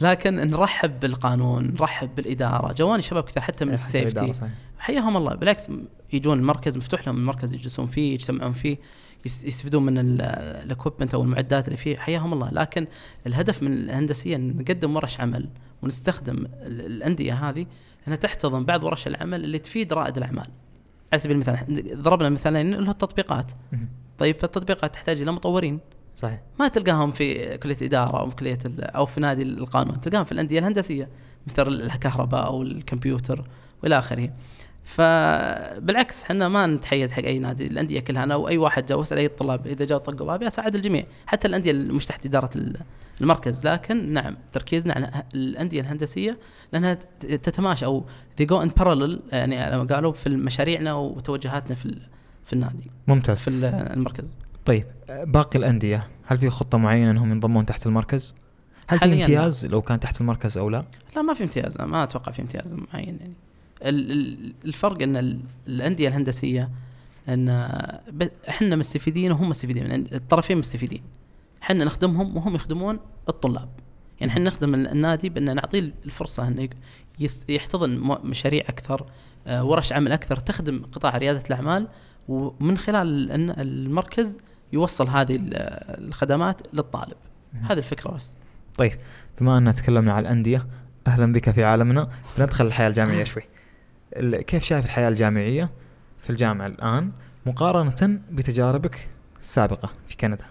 B: لكن نرحب بالقانون، نرحب بالإدارة، جواني شباب كثير حتى من السيفتي. حياهم الله. بالعكس يجون المركز مفتوح لهم المركز يجلسون فيه يجتمعون فيه. يستفيدون من الاكوبمنت أو المعدات اللي فيه حياهم الله. لكن الهدف من الهندسية نقدم ورش عمل ونستخدم الأندية هذه إنها تحتضن بعض ورش العمل اللي تفيد رائد الأعمال. على سبيل المثال ضربنا مثالين اللي هو التطبيقات. طيب فالتطبيقات تحتاج إلى مطورين.
A: صحيح.
B: ما تلقاهم في كلية إدارة أو في كلية أو في نادي القانون تلقاهم في الأندية الهندسية مثل الكهرباء أو الكمبيوتر وإلى آخره. فبالعكس إحنا ما نتحيز حق أي نادي الأندية كلها. أنا وأي واحد جاء واسال أي الطلاب إذا جاء طقوا بابي اساعد الجميع. حتى الأندية مش تحت إدارة المركز. لكن نعم تركيزنا على الأندية الهندسية لأنها تتماشى أو ذي جو ان بارلل يعني قالوا في مشاريعنا وتوجهاتنا في في النادي
A: ممتاز.
B: في المركز.
A: طيب باقي الأندية هل في خطة معينة إنهم ينضمون تحت المركز؟ هل في امتياز لو كان تحت المركز أو لا؟
B: لا ما في امتياز ما أتوقع في امتياز معين يعني. الفرق إن الأندية الهندسية إن إحنا مستفيدين وهم مستفيدين يعني الطرفين مستفيدين. إحنا نخدمهم وهم يخدمون الطلاب. يعني إحنا نخدم النادي بان نعطيه الفرصة إنه يحتضن مشاريع أكثر آه، ورش عمل أكثر تخدم قطاع ريادة الأعمال ومن خلال المركز يوصل هذه الخدمات للطالب. هذه الفكرة بس.
A: طيب بما أننا تكلمنا عن الأندية أهلا بك في عالمنا. بندخل الحياة الجامعية شوي. كيف شايف الحياة الجامعية في الجامعة الآن مقارنة بتجاربك السابقة في كندا؟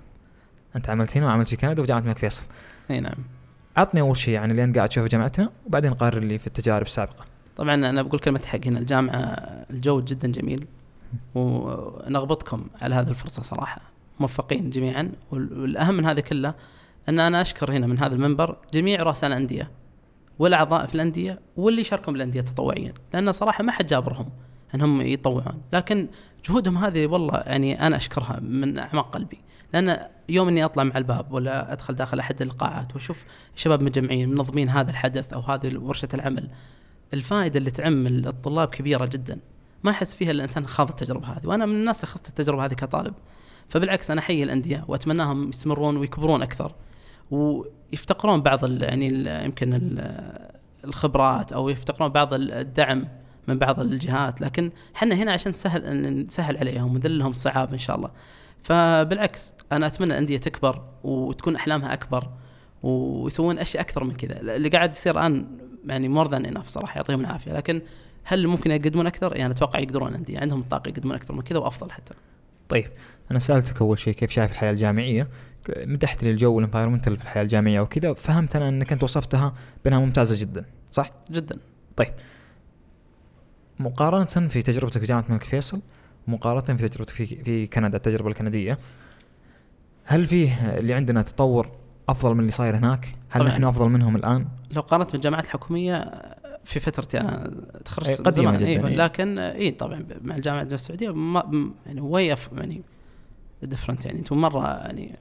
A: أنت عملت هنا وعملت في كندا وجامعة الملك فيصل.
B: أي نعم.
A: عطني أول شيء يعني اللي أنت قاعد تشوفه جامعتنا وبعدين قارن لي في التجارب السابقة.
B: طبعا أنا بقول كلمة حق هنا الجامعة الجو جدا جميل ونغبطكم على هذه الفرصة صراحة. موفقين جميعا والأهم من هذا كله أن أنا أشكر هنا من هذا المنبر جميع رؤساء الأندية. والاعضاء في الأندية واللي يشاركون بالانديه تطوعيا لأن صراحة ما حد جابرهم انهم يطوعون لكن جهودهم هذه والله يعني أنا أشكرها من أعماق قلبي. لأن يوم إني أطلع مع الباب ولا أدخل داخل أحد القاعات وأشوف شباب مجمعين منظمين هذا الحدث أو هذه ورشة العمل الفائدة اللي تعم الطلاب كبيرة جدا. ما يحس فيها الإنسان خاض التجربة هذه وأنا من الناس اللي خضت التجربة هذه كطالب. فبالعكس أنا أحيي الأندية وأتمناهم يستمرون ويكبرون أكثر. ويفتقرون بعض يعني يمكن الخبرات أو يفتقرون بعض الدعم من بعض الجهات. لكن إحنا هنا عشان نسهل نسهل عليهم ونذل لهم الصعاب إن شاء الله. فبالعكس أنا أتمنى الأندية تكبر وتكون أحلامها أكبر ويسوون أشياء أكثر من كذا. اللي قاعد يصير الآن يعني مور ذان انف صراحة يعطيهم العافية. لكن هل ممكن يقدمون أكثر؟ يعني أتوقع يقدرون عندي عندهم الطاقه يقدمون أكثر من كذا وأفضل حتى.
A: طيب أنا سألتك أول شيء كيف شايف الحياة الجامعية؟ مدحت لي الجو والانفايرمنتال في الحياة الجامعية وكذا فهمت أنا إنك أنت وصفتها بأنها ممتازة جدا صح؟
B: جدا
A: طيب مقارنة في تجربتك في جامعه الملك فيصل مقارنة في تجربتك في في كندا التجربة الكندية هل فيه اللي عندنا تطور أفضل من اللي صاير هناك؟ هل
B: طبعاً.
A: نحن أفضل منهم الآن؟
B: لو قارنت بالجامعات الحكومية في فترتي أنا تخرجت
A: أي قديمة
B: زمان،
A: جداً،
B: أيوة
A: أي.
B: لكن اي طبعا مع الجامعة السعودية يعني way يعني different يعني أنتم مرة يعني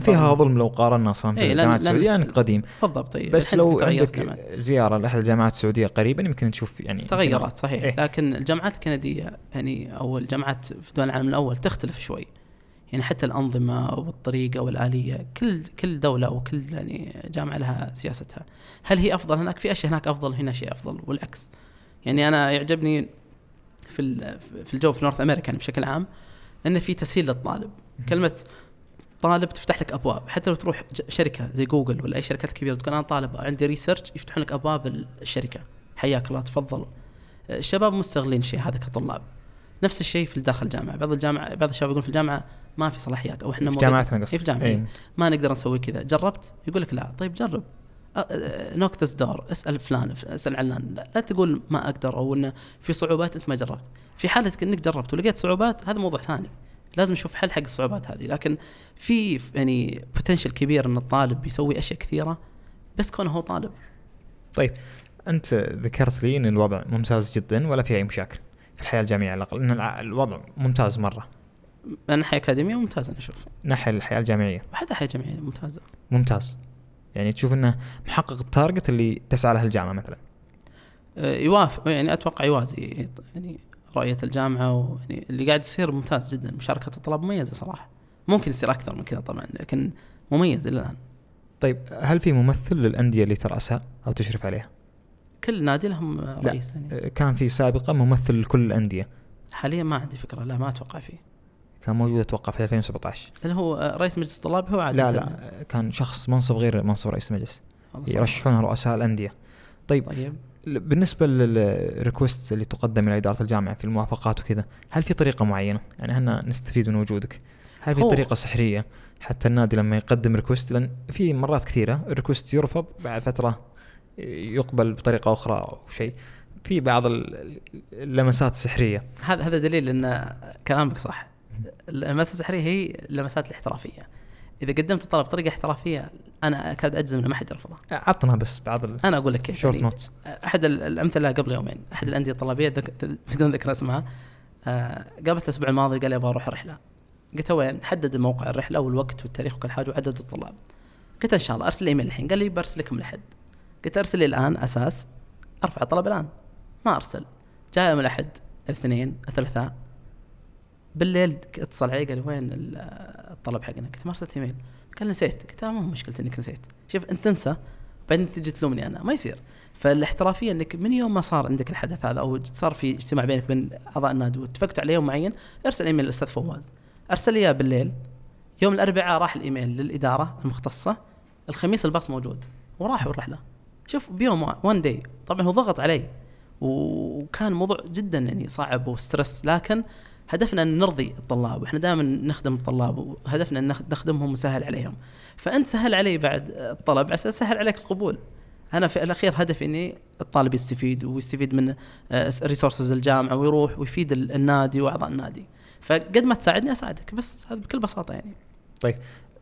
A: فيها ظلم. لو قارنا أصلا في
B: إيه،
A: الجامعات
B: السعودية
A: انك قديم.
B: بالضبط طيب
A: بس لو عندك. زيارة لأحد الجامعات السعودية قريبا يمكن تشوف يعني
B: تغيرات صحيح.
A: إيه.
B: لكن الجامعات الكندية يعني أو الجامعات في دول العالم الأول تختلف شوي. يعني حتى الأنظمة والطريقة والآلية كل كل دولة وكل يعني جامعة لها سياستها. هل هي أفضل هناك؟ في أشياء هناك أفضل هنا شيء أفضل والعكس. يعني أنا يعجبني في في الجو في North America يعني بشكل عام انه في تسهيل للطالب. كلمة طالب تفتح لك أبواب. حتى لو تروح شركة زي جوجل ولا أي شركات كبيرة تقول أنا طالب عندي research يفتحون لك أبواب الشركة. حياك الله تفضلوا الشباب مستغلين الشيء هذا كطلاب. نفس الشيء في داخل الجامعة. بعض الجامعة بعض الشباب يقول في الجامعة ما في صلاحيات أو إحنا
A: في
B: مو
A: جامعاتنا
B: إيه
A: قصدي
B: في جامعه
A: إيه.
B: إيه. ما نقدر نسوي كذا. جربت؟ يقول لك لا. طيب جرب. knock this door اسأل فلان اسأل علان. لا, لا تقول ما أقدر أو إنه في صعوبات أنت ما جربت. في حالة إنك جربت ولقيت صعوبات هذا موضوع ثاني. لازم نشوف حل حق الصعوبات هذه. لكن في يعني potential كبير إن الطالب بيسوي أشياء كثيرة بس كونه هو طالب.
A: طيب أنت ذكرت لي إن الوضع ممتاز جدا ولا في أي مشاكل في الحياة الجامعية على الأقل؟ إن الوضع ممتاز مرة.
B: من ناحيه أكاديمية ممتازة أنا أشوف
A: ناحيه الحياة الجامعية.
B: وحتى حياة جامعية ممتازة.
A: ممتاز. يعني تشوف إنه محقق التارجت اللي تسعى له الجامعة مثلا.
B: آه، يوافق يعني أتوقع يوازي. يعني رؤية الجامعة ويعني اللي قاعد يصير ممتاز جدا. مشاركة الطلاب مميزة صراحة. ممكن يصير أكثر من كذا طبعا لكن مميز إلى الآن.
A: طيب هل في ممثل للأندية اللي تراسها أو تشرف عليها؟
B: كل نادي لهم رئيس يعني.
A: آه، كان في سابقا ممثل لكل الأندية.
B: حاليا ما عندي فكرة لا ما أتوقع فيه.
A: كان موجود أتوقع في 2017
B: اللي هو آه، رئيس مجلس الطلاب هو عادة.
A: لا لا آه، كان شخص منصب غير منصب رئيس المجلس. يرشحون رؤساء الأندية. طيب
B: طيب.
A: بالنسبة لل request اللي تقدم إلى إدارة الجامعة في الموافقات وكذا هل في طريقة معينة؟ يعني إحنا نستفيد من وجودك. هل في طريقة سحرية؟ حتى النادي لما يقدم request لأن في مرات كثيرة ال request يرفض بعد فترة يقبل بطريقة أخرى أو شيء. في بعض ال- اللمسات السحريه
B: هذا هذا دليل إن كلامك صح. اللمسات السحرية هي اللمسات الاحترافية. إذا قدمت الطلب بطريقة احترافية أنا أكاد أجزم إنه ما حد يرفضها.
A: عطنا بس بعض
B: أنا أقول لك كيف. يعني
A: notes
B: أحد ال- الأمثلة قبل يومين أحد الأندية الطلابية ذك... بدون ذكر اسمها آه قابلت الأسبوع الماضي قال لي أبغى أروح رحلة. قلت له وين؟ حدد موقع الرحلة والوقت والتاريخ وكل حاجة وعدد الطلاب. قلت إن شاء الله أرسل إيميل الحين. قال لي برسلكم لحد. قلت أرسل لي الآن أساس أرفع الطلب الآن. ما أرسل. جاء يوم الأحد الاثنين الثلاثاء. بالليل اتصل علي قال وين ال- الطلب حقنا؟ قلت ما ارسلت إيميل. قال نسيت. قلت ما هو مشكلتي إنك نسيت. شوف أنت تنسى بعدين تجي تلومني أنا. ما يصير. فالاحترافية إنك من يوم ما صار عندك الحدث هذا أو صار في اجتماع بينك وبين أعضاء النادي واتفقتوا على يوم معين ارسل إيميل للأستاذ فواز. ارسل لي إياه بالليل. يوم الأربعاء راح الإيميل للإدارة المختصة. الخميس الباص موجود. وراحوا الرحله شوف بيوم one day طبعا هو ضغط علي. وكان موضوع جدا يعني صعب و stress لكن هدفنا أن نرضي الطلاب وإحنا دائما نخدم الطلاب وهدفنا أن نخ- نخدمهم ونسهل عليهم. فأنت سهل علي بعد الطلب على أساس سهل عليك القبول. أنا في الأخير هدفي إني الطالب يستفيد ويستفيد من resources الجامعة ويروح ويفيد ال- النادي وأعضاء النادي. فقد ما تساعدني أساعدك بس هذا بكل بساطة يعني.
A: طيب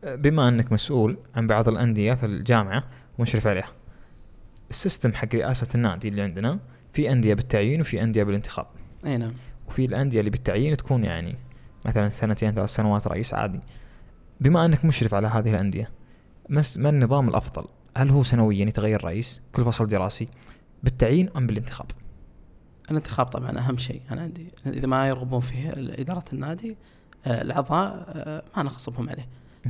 A: بما أنك مسؤول عن بعض الأندية في الجامعة ومشرف عليها. السيستم حق رئاسة النادي اللي عندنا في أندية بالتعيين وفي أندية بالانتخاب.
B: أي نعم.
A: وفي الأندية اللي بالتعيين تكون يعني مثلا سنتين ثلاث سنوات رئيس عادي. بما أنك مشرف على هذه الأندية ما النظام الأفضل؟ هل هو سنويا يتغير رئيس؟ كل فصل دراسي. بالتعيين أم بالانتخاب؟
B: الانتخاب طبعا أهم شيء. أنا عندي إذا ما يرغبون فيه إدارة النادي آه، الأعضاء آه، ما نغصبهم عليه.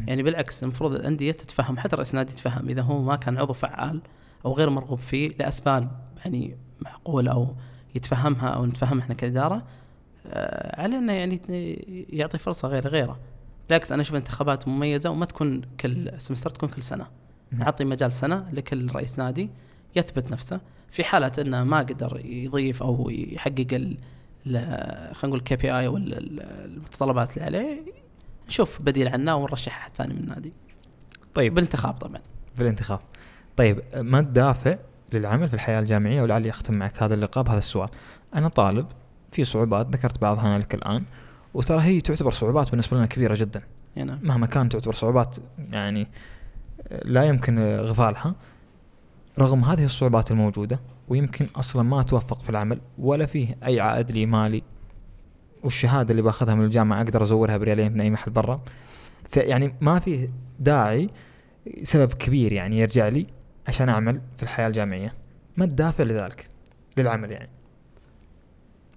B: يعني بالعكس المفروض الأندية تتفهم حتى رئيس النادي يتفهم إذا هو ما كان عضو فعال أو غير مرغوب فيه لأسباب يعني معقولة أو يتفهمها أو نتفهمها إحنا كإدارة آه، عليه أنه يعني يعطي فرصة غير غيره. بالعكس أنا أشوف الانتخابات مميزة وما تكون كل سمستر تكون كل سنة. نعطي مجال سنة لكل رئيس نادي يثبت نفسه. في حاله أنه ما قدر يضيف أو يحقق ال خلينا نقول كي بي آي ولا ال- المتطلبات اللي عليه نشوف بديل عنه ونرشح أحد ثاني من النادي.
A: طيب.
B: بالانتخاب طبعا.
A: في الانتخاب طيب ما الدافع للعمل في الحياة الجامعية ولعلي أختم معك هذا اللقاء بهذا السؤال. أنا طالب في صعوبات ذكرت بعضها أنا لك الآن. وترى هي تعتبر صعوبات بالنسبة لنا كبيرة جدا.
B: هنا
A: مهما كان تعتبر صعوبات يعني لا يمكن غفالها. رغم هذه الصعوبات الموجودة ويمكن أصلا ما توفق في العمل ولا فيه أي عائد لي مالي. والشهادة اللي باخذها من الجامعة أقدر أزورها بريالين من أي محل برا فيعني ما فيه داعي سبب كبير يعني يرجع لي عشان أعمل في الحياة الجامعية. ما الدافع لذلك؟ للعمل يعني.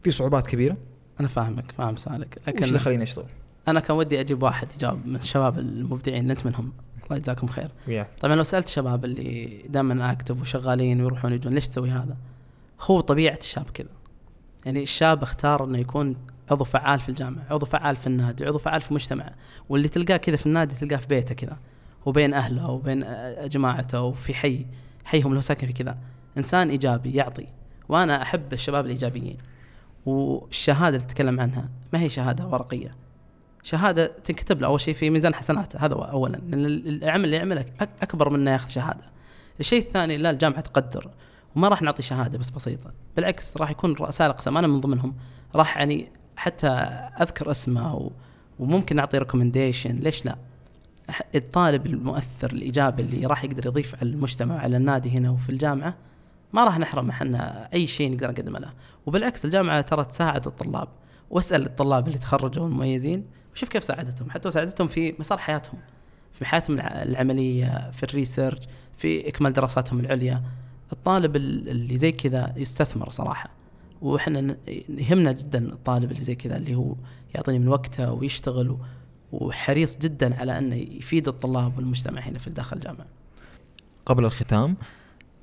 A: في صعوبات كبيرة؟
B: أنا فاهمك فاهم سؤالك.
A: وش اللي
B: لكن
A: يخليني أشتغل؟
B: أنا كان ودي أجيب واحد يجاوب من الشباب المبدعين اللي أنت منهم. الله يجزاكم خير.
A: وياك
B: طبعا لو سألت الشباب اللي دائما اكتف وشغالين ويروحون يجون ليش تسوي هذا؟ هو طبيعة الشاب كذا. يعني الشاب اختار إنه يكون عضو فعال في الجامعة، عضو فعال في النادي، عضو فعال في مجتمعه، واللي تلقاه كذا في النادي تلقاه في بيته كذا وبين أهله وبين جماعته وفي حي حيهم اللي هو ساكن في كذا، إنسان إيجابي يعطي، وأنا أحب الشباب الإيجابيين. والشهاده اللي تتكلم عنها ما هي شهادة ورقية. شهادة تنكتب له أول شيء في ميزان حسناته هذا اولا لأن العمل اللي يعمله أكبر من إنه ياخذ شهادة. الشيء الثاني لا الجامعة تقدر وما راح نعطي شهادة بس بسيطة، بالعكس راح يكون رؤساء الاقسام أنا من ضمنهم راح يعني حتى أذكر اسمه وممكن نعطي ريكومنديشن ليش لا؟ الطالب المؤثر الإيجابي اللي راح يقدر يضيف على المجتمع على النادي هنا وفي الجامعة ما راح نحرم إحنا أي شيء نقدر نقدمه له، وبالعكس الجامعة ترى تساعد الطلاب. واسأل الطلاب اللي تخرجوا المميزين وشوف كيف ساعدتهم. حتى ساعدتهم في مسار حياتهم. في حياتهم الع- العملية في الريسيرش في إكمال دراساتهم العليا. الطالب ال- اللي زي كذا يستثمر صراحة. وإحنا يهمنا جدا الطالب اللي زي كذا اللي هو يعطيني من وقته ويشتغل. وحريص جدا على إنه يفيد الطلاب والمجتمع هنا في داخل الجامعة.
A: قبل الختام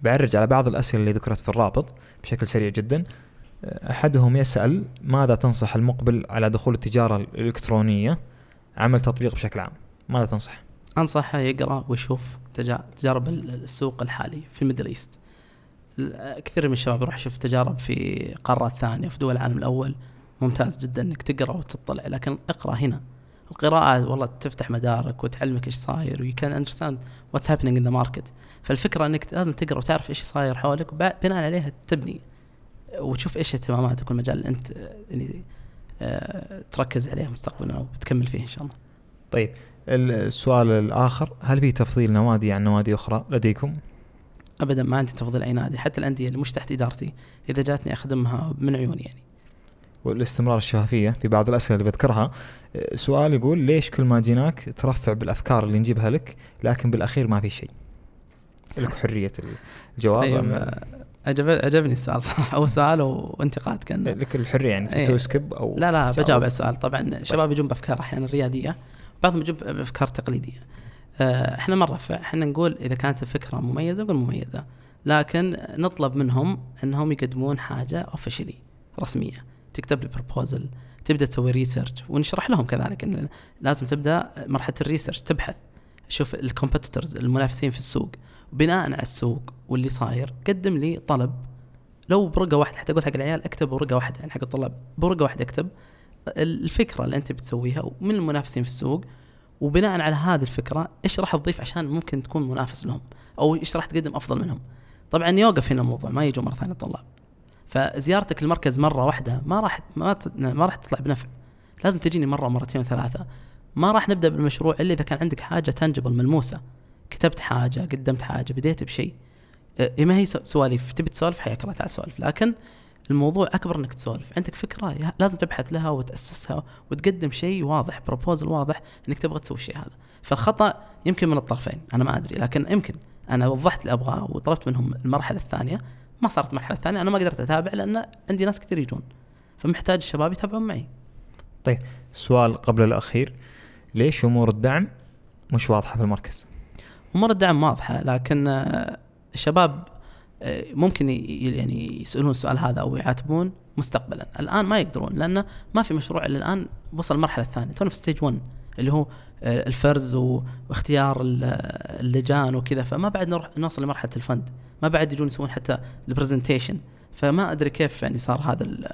A: بعرج على بعض الأسئلة اللي ذكرت في الرابط بشكل سريع جدا أحدهم يسأل ماذا تنصح المقبل على دخول التجارة الإلكترونية عمل تطبيق بشكل عام ماذا تنصح؟
B: أنصحه يقرأ ويشوف تجا- تجارب ال- السوق الحالي في ال Middle East. ال- كثير من الشباب يروح يشوف تجارب في قارات ثانية في دول العالم الأول ممتاز جدا إنك تقرأ وتطلع لكن اقرأ هنا. القراءة والله تفتح مدارك وتعلمك إيش صاير و you can understand what's happening in the market. فالفكرة إنك لازم تقرأ وتعرف إيش صاير حولك وبناء عليها تبني وتشوف إيش اهتماماتك والمجال اللي أنت يعني آه، تركز عليه مستقبلا أو بتكمل فيه إن شاء الله.
A: طيب السؤال الآخر هل في تفضيل نوادي عن نوادي أخرى لديكم؟
B: ابدا ما عندي تفضيل أي نادي حتى الأندية اللي مش تحت إدارتي إذا جاتني أخدمها من عيوني يعني
A: والاستمرار الشفافية في بعض الأسئلة اللي بذكرها. سؤال يقول ليش كل ما جيناك ترفع بالأفكار اللي نجيبها لك لكن بالأخير ما في شيء؟ لك حرية الجواب
B: طيب آه، عجب عجبني السؤال صراحة. هو سؤال وانتقاد كان
A: لك الحرية يعني
B: إيه.
A: تسوي skip أو
B: لا لا. بجاوب على السؤال. طبعا شباب يجون بأفكار أحيانا ريادية بعضهم يجون بأفكار تقليدية. آه، إحنا ما نرفع. إحنا نقول إذا كانت الفكرة مميزة نقول مميزة لكن نطلب منهم إنهم يقدمون حاجة officially رسمية. تكتب لي proposal تبدأ تسوي research ونشرح لهم كذلك إن لازم تبدأ مرحلة ال research تبحث شوف ال competitors المنافسين في السوق. وبناء على السوق واللي صاير قدم لي طلب. لو بورقة واحدة حتى أقول حق العيال اكتب بورقة واحدة يعني حق الطلاب بورقة واحدة اكتب الفكرة اللي أنت بتسويها ومن المنافسين في السوق. وبناء على هذه الفكرة إيش راح تضيف عشان ممكن تكون منافس لهم؟ أو إيش راح تقدم أفضل منهم؟ طبعا يوقف هنا الموضوع ما يجوا مرة ثانية الطلاب. فزيارتك المركز مرة واحدة ما راح ما ما راح تطلع بنفع. لازم تجيني مرة ومرتين وثلاثة. ما راح نبدأ بالمشروع إلا إذا كان عندك حاجة تنجبل ملموسة. كتبت حاجة قدمت حاجة بديت بشيء. إيه ما هي سواليف؟ تبي تسولف؟ حياك الله تعال سولف. لكن الموضوع أكبر إنك تسولف. عندك فكرة لازم تبحث لها وتأسسها وتقدم شيء واضح بروبوزل واضح إنك تبغى تسوي الشيء هذا. فالخطأ يمكن من الطرفين أنا ما أدري. لكن يمكن. أنا وضحت اللي ابغاه وطلبت منهم المرحلة الثانية. ما صارت المرحله الثانية أنا ما قدرت أتابع لأن عندي ناس كثير يجون فمحتاج الشباب يتابعون معي
A: سؤال قبل الأخير ليش أمور الدعم مش واضحة في المركز؟
B: أمور الدعم واضحة لكن آه، الشباب آه، ممكن يعني يسألون السؤال هذا أو يعاتبون مستقبلا الآن ما يقدرون لأن ما في مشروع الا الآن وصل المرحله الثانية تونا في stage 1 اللي هو الفرز و- واختيار ال- اللجان وكذا. فما بعد نروح نوصل لمرحلة ال fund. ما بعد يجون يسوون حتى ال presentation فما أدري كيف يعني صار هذا ال-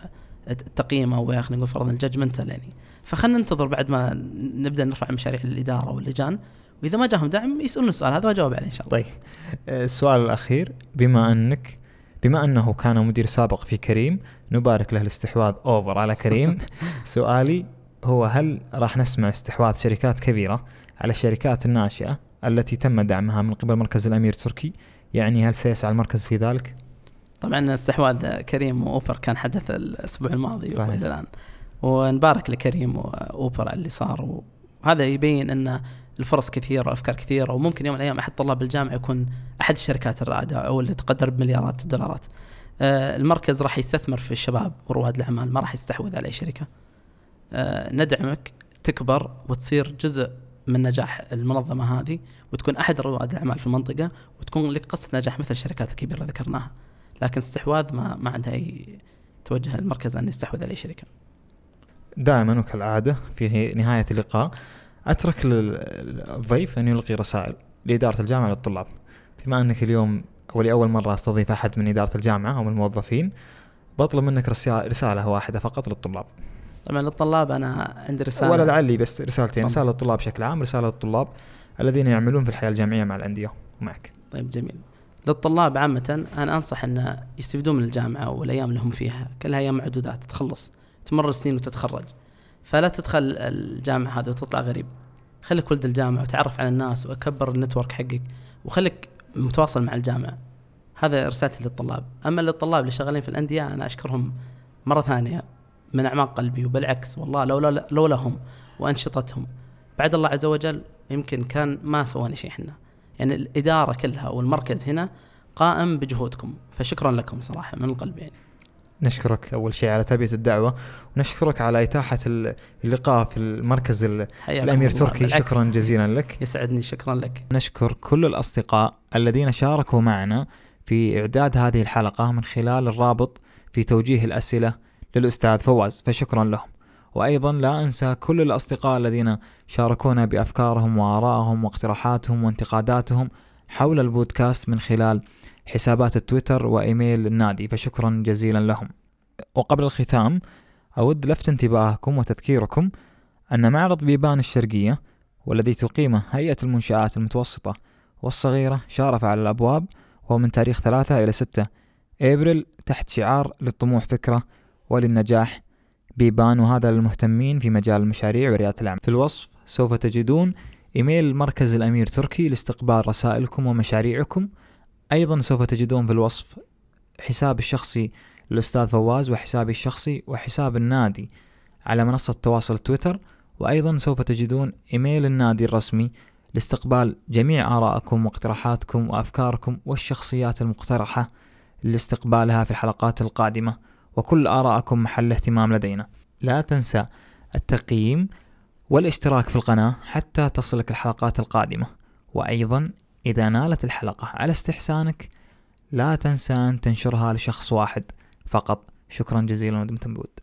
B: التقييم أو خلينا نقول فرضا ال judgemental يعني. فخلنا ننتظر بعد ما نبدأ نرفع مشاريع للاداره واللجان. وإذا ما جاهم دعم يسألون السؤال. هذا واجاوب عليه إن شاء الله.
A: طيب. آه، السؤال الأخير. بما أنك بما أنه كان مدير سابق في كريم نبارك له الاستحواذ أوفر على كريم. سؤالي هو هل راح نسمع استحواذ شركات كبيرة على الشركات الناشئة التي تم دعمها من قبل مركز الأمير تركي يعني هل سيسعى المركز في ذلك؟
B: طبعا استحواذ كريم وأوبر كان حدث الأسبوع الماضي
A: صحيح.
B: والى الآن ونبارك لكريم وأوبر على اللي صار وهذا يبين أن الفرص كثيرة وأفكار كثيرة وممكن يوم من الأيام أحد طلاب الجامعة يكون أحد الشركات الرائدة أو اللي تقدر بمليارات الدولارات. آه، المركز راح يستثمر في الشباب ورواد الأعمال ما راح يستحوذ على أي شركة. آه، ندعمك تكبر وتصير جزء من نجاح المنظمة هذه وتكون أحد رواد الأعمال في المنطقة وتكون لك قصة نجاح مثل الشركات الكبيرة اللي ذكرناها. لكن استحواذ ما ما عندها أي توجه المركز أن يستحوذ على اي شركة.
A: دائما وكالعادة في نهاية اللقاء أترك لل- الضيف أن يلقي رسائل لإدارة الجامعة للطلاب بما أنك اليوم ولأول مرة أستضيف أحد من إدارة الجامعة أو من الموظفين بطلب منك رسالة واحدة فقط للطلاب
B: طبعا للطلاب أنا عندي رسالة.
A: ولا لعلي بس رسالتين. رسالة للطلاب بشكل عام رسالة للطلاب الذين يعملون في الحياة الجامعية مع الأندية ومعك.
B: طيب جميل. للطلاب عامة أنا أنصح أن يستفيدون من الجامعة والأيام اللي هم فيها كلها أيام معدودات تخلص تمر السنين وتتخرج. فلا تدخل الجامعة هذه وتطلع غريب. خليك ولد الجامعة وتعرف على الناس وكبر النتورك حقك وخليك متواصل مع الجامعة. هذا رسالتي للطلاب. أما للطلاب اللي شغالين في الأندية أنا أشكرهم مرة ثانية. من أعماق قلبي وبالعكس والله لولا لولا هم وأنشطتهم بعد الله عز وجل يمكن كان ما سواني شيء إحنا. يعني الإدارة كلها والمركز هنا قائم بجهودكم فشكرا لكم صراحة من القلب يعني.
A: نشكرك أول شيء على تلبية الدعوة ونشكرك على إتاحة ال- اللقاء في المركز ال-
B: حياكم
A: الأمير
B: الله.
A: تركي. شكرا جزيلا لك.
B: يسعدني شكرا لك.
A: نشكر كل الأصدقاء الذين شاركوا معنا في إعداد هذه الحلقة من خلال الرابط في توجيه الأسئلة للأستاذ فواز فشكرا لهم. وأيضا لا أنسى كل الأصدقاء الذين شاركونا بأفكارهم وآرائهم واقتراحاتهم وانتقاداتهم حول البودكاست من خلال حسابات التويتر وإيميل النادي فشكرا جزيلا لهم. وقبل الختام أود لفت انتباهكم وتذكيركم أن معرض بيبان الشرقية والذي تقيمه هيئة المنشآت المتوسطة والصغيرة شارف على الأبواب وهو من تاريخ ثلاثة إلى ستة إبريل تحت شعار للطموح فكرة وللنجاح. بيبان وهذا للمهتمين في مجال المشاريع وريادة الأعمال. في الوصف سوف تجدون إيميل مركز الأمير تركي لاستقبال رسائلكم ومشاريعكم. أيضا سوف تجدون في الوصف حساب الشخصي للأستاذ فواز وحسابي الشخصي وحساب النادي على منصة تواصل تويتر. وأيضا سوف تجدون إيميل النادي الرسمي لاستقبال جميع آرائكم واقتراحاتكم وأفكاركم والشخصيات المقترحة لاستقبالها في الحلقات القادمة. وكل آرائكم محل اهتمام لدينا. لا تنسى التقييم والاشتراك في القناة حتى تصلك الحلقات القادمة. وأيضا إذا نالت الحلقة على استحسانك لا تنسى أن تنشرها لشخص واحد. فقط شكرا جزيلا ودمتم بود.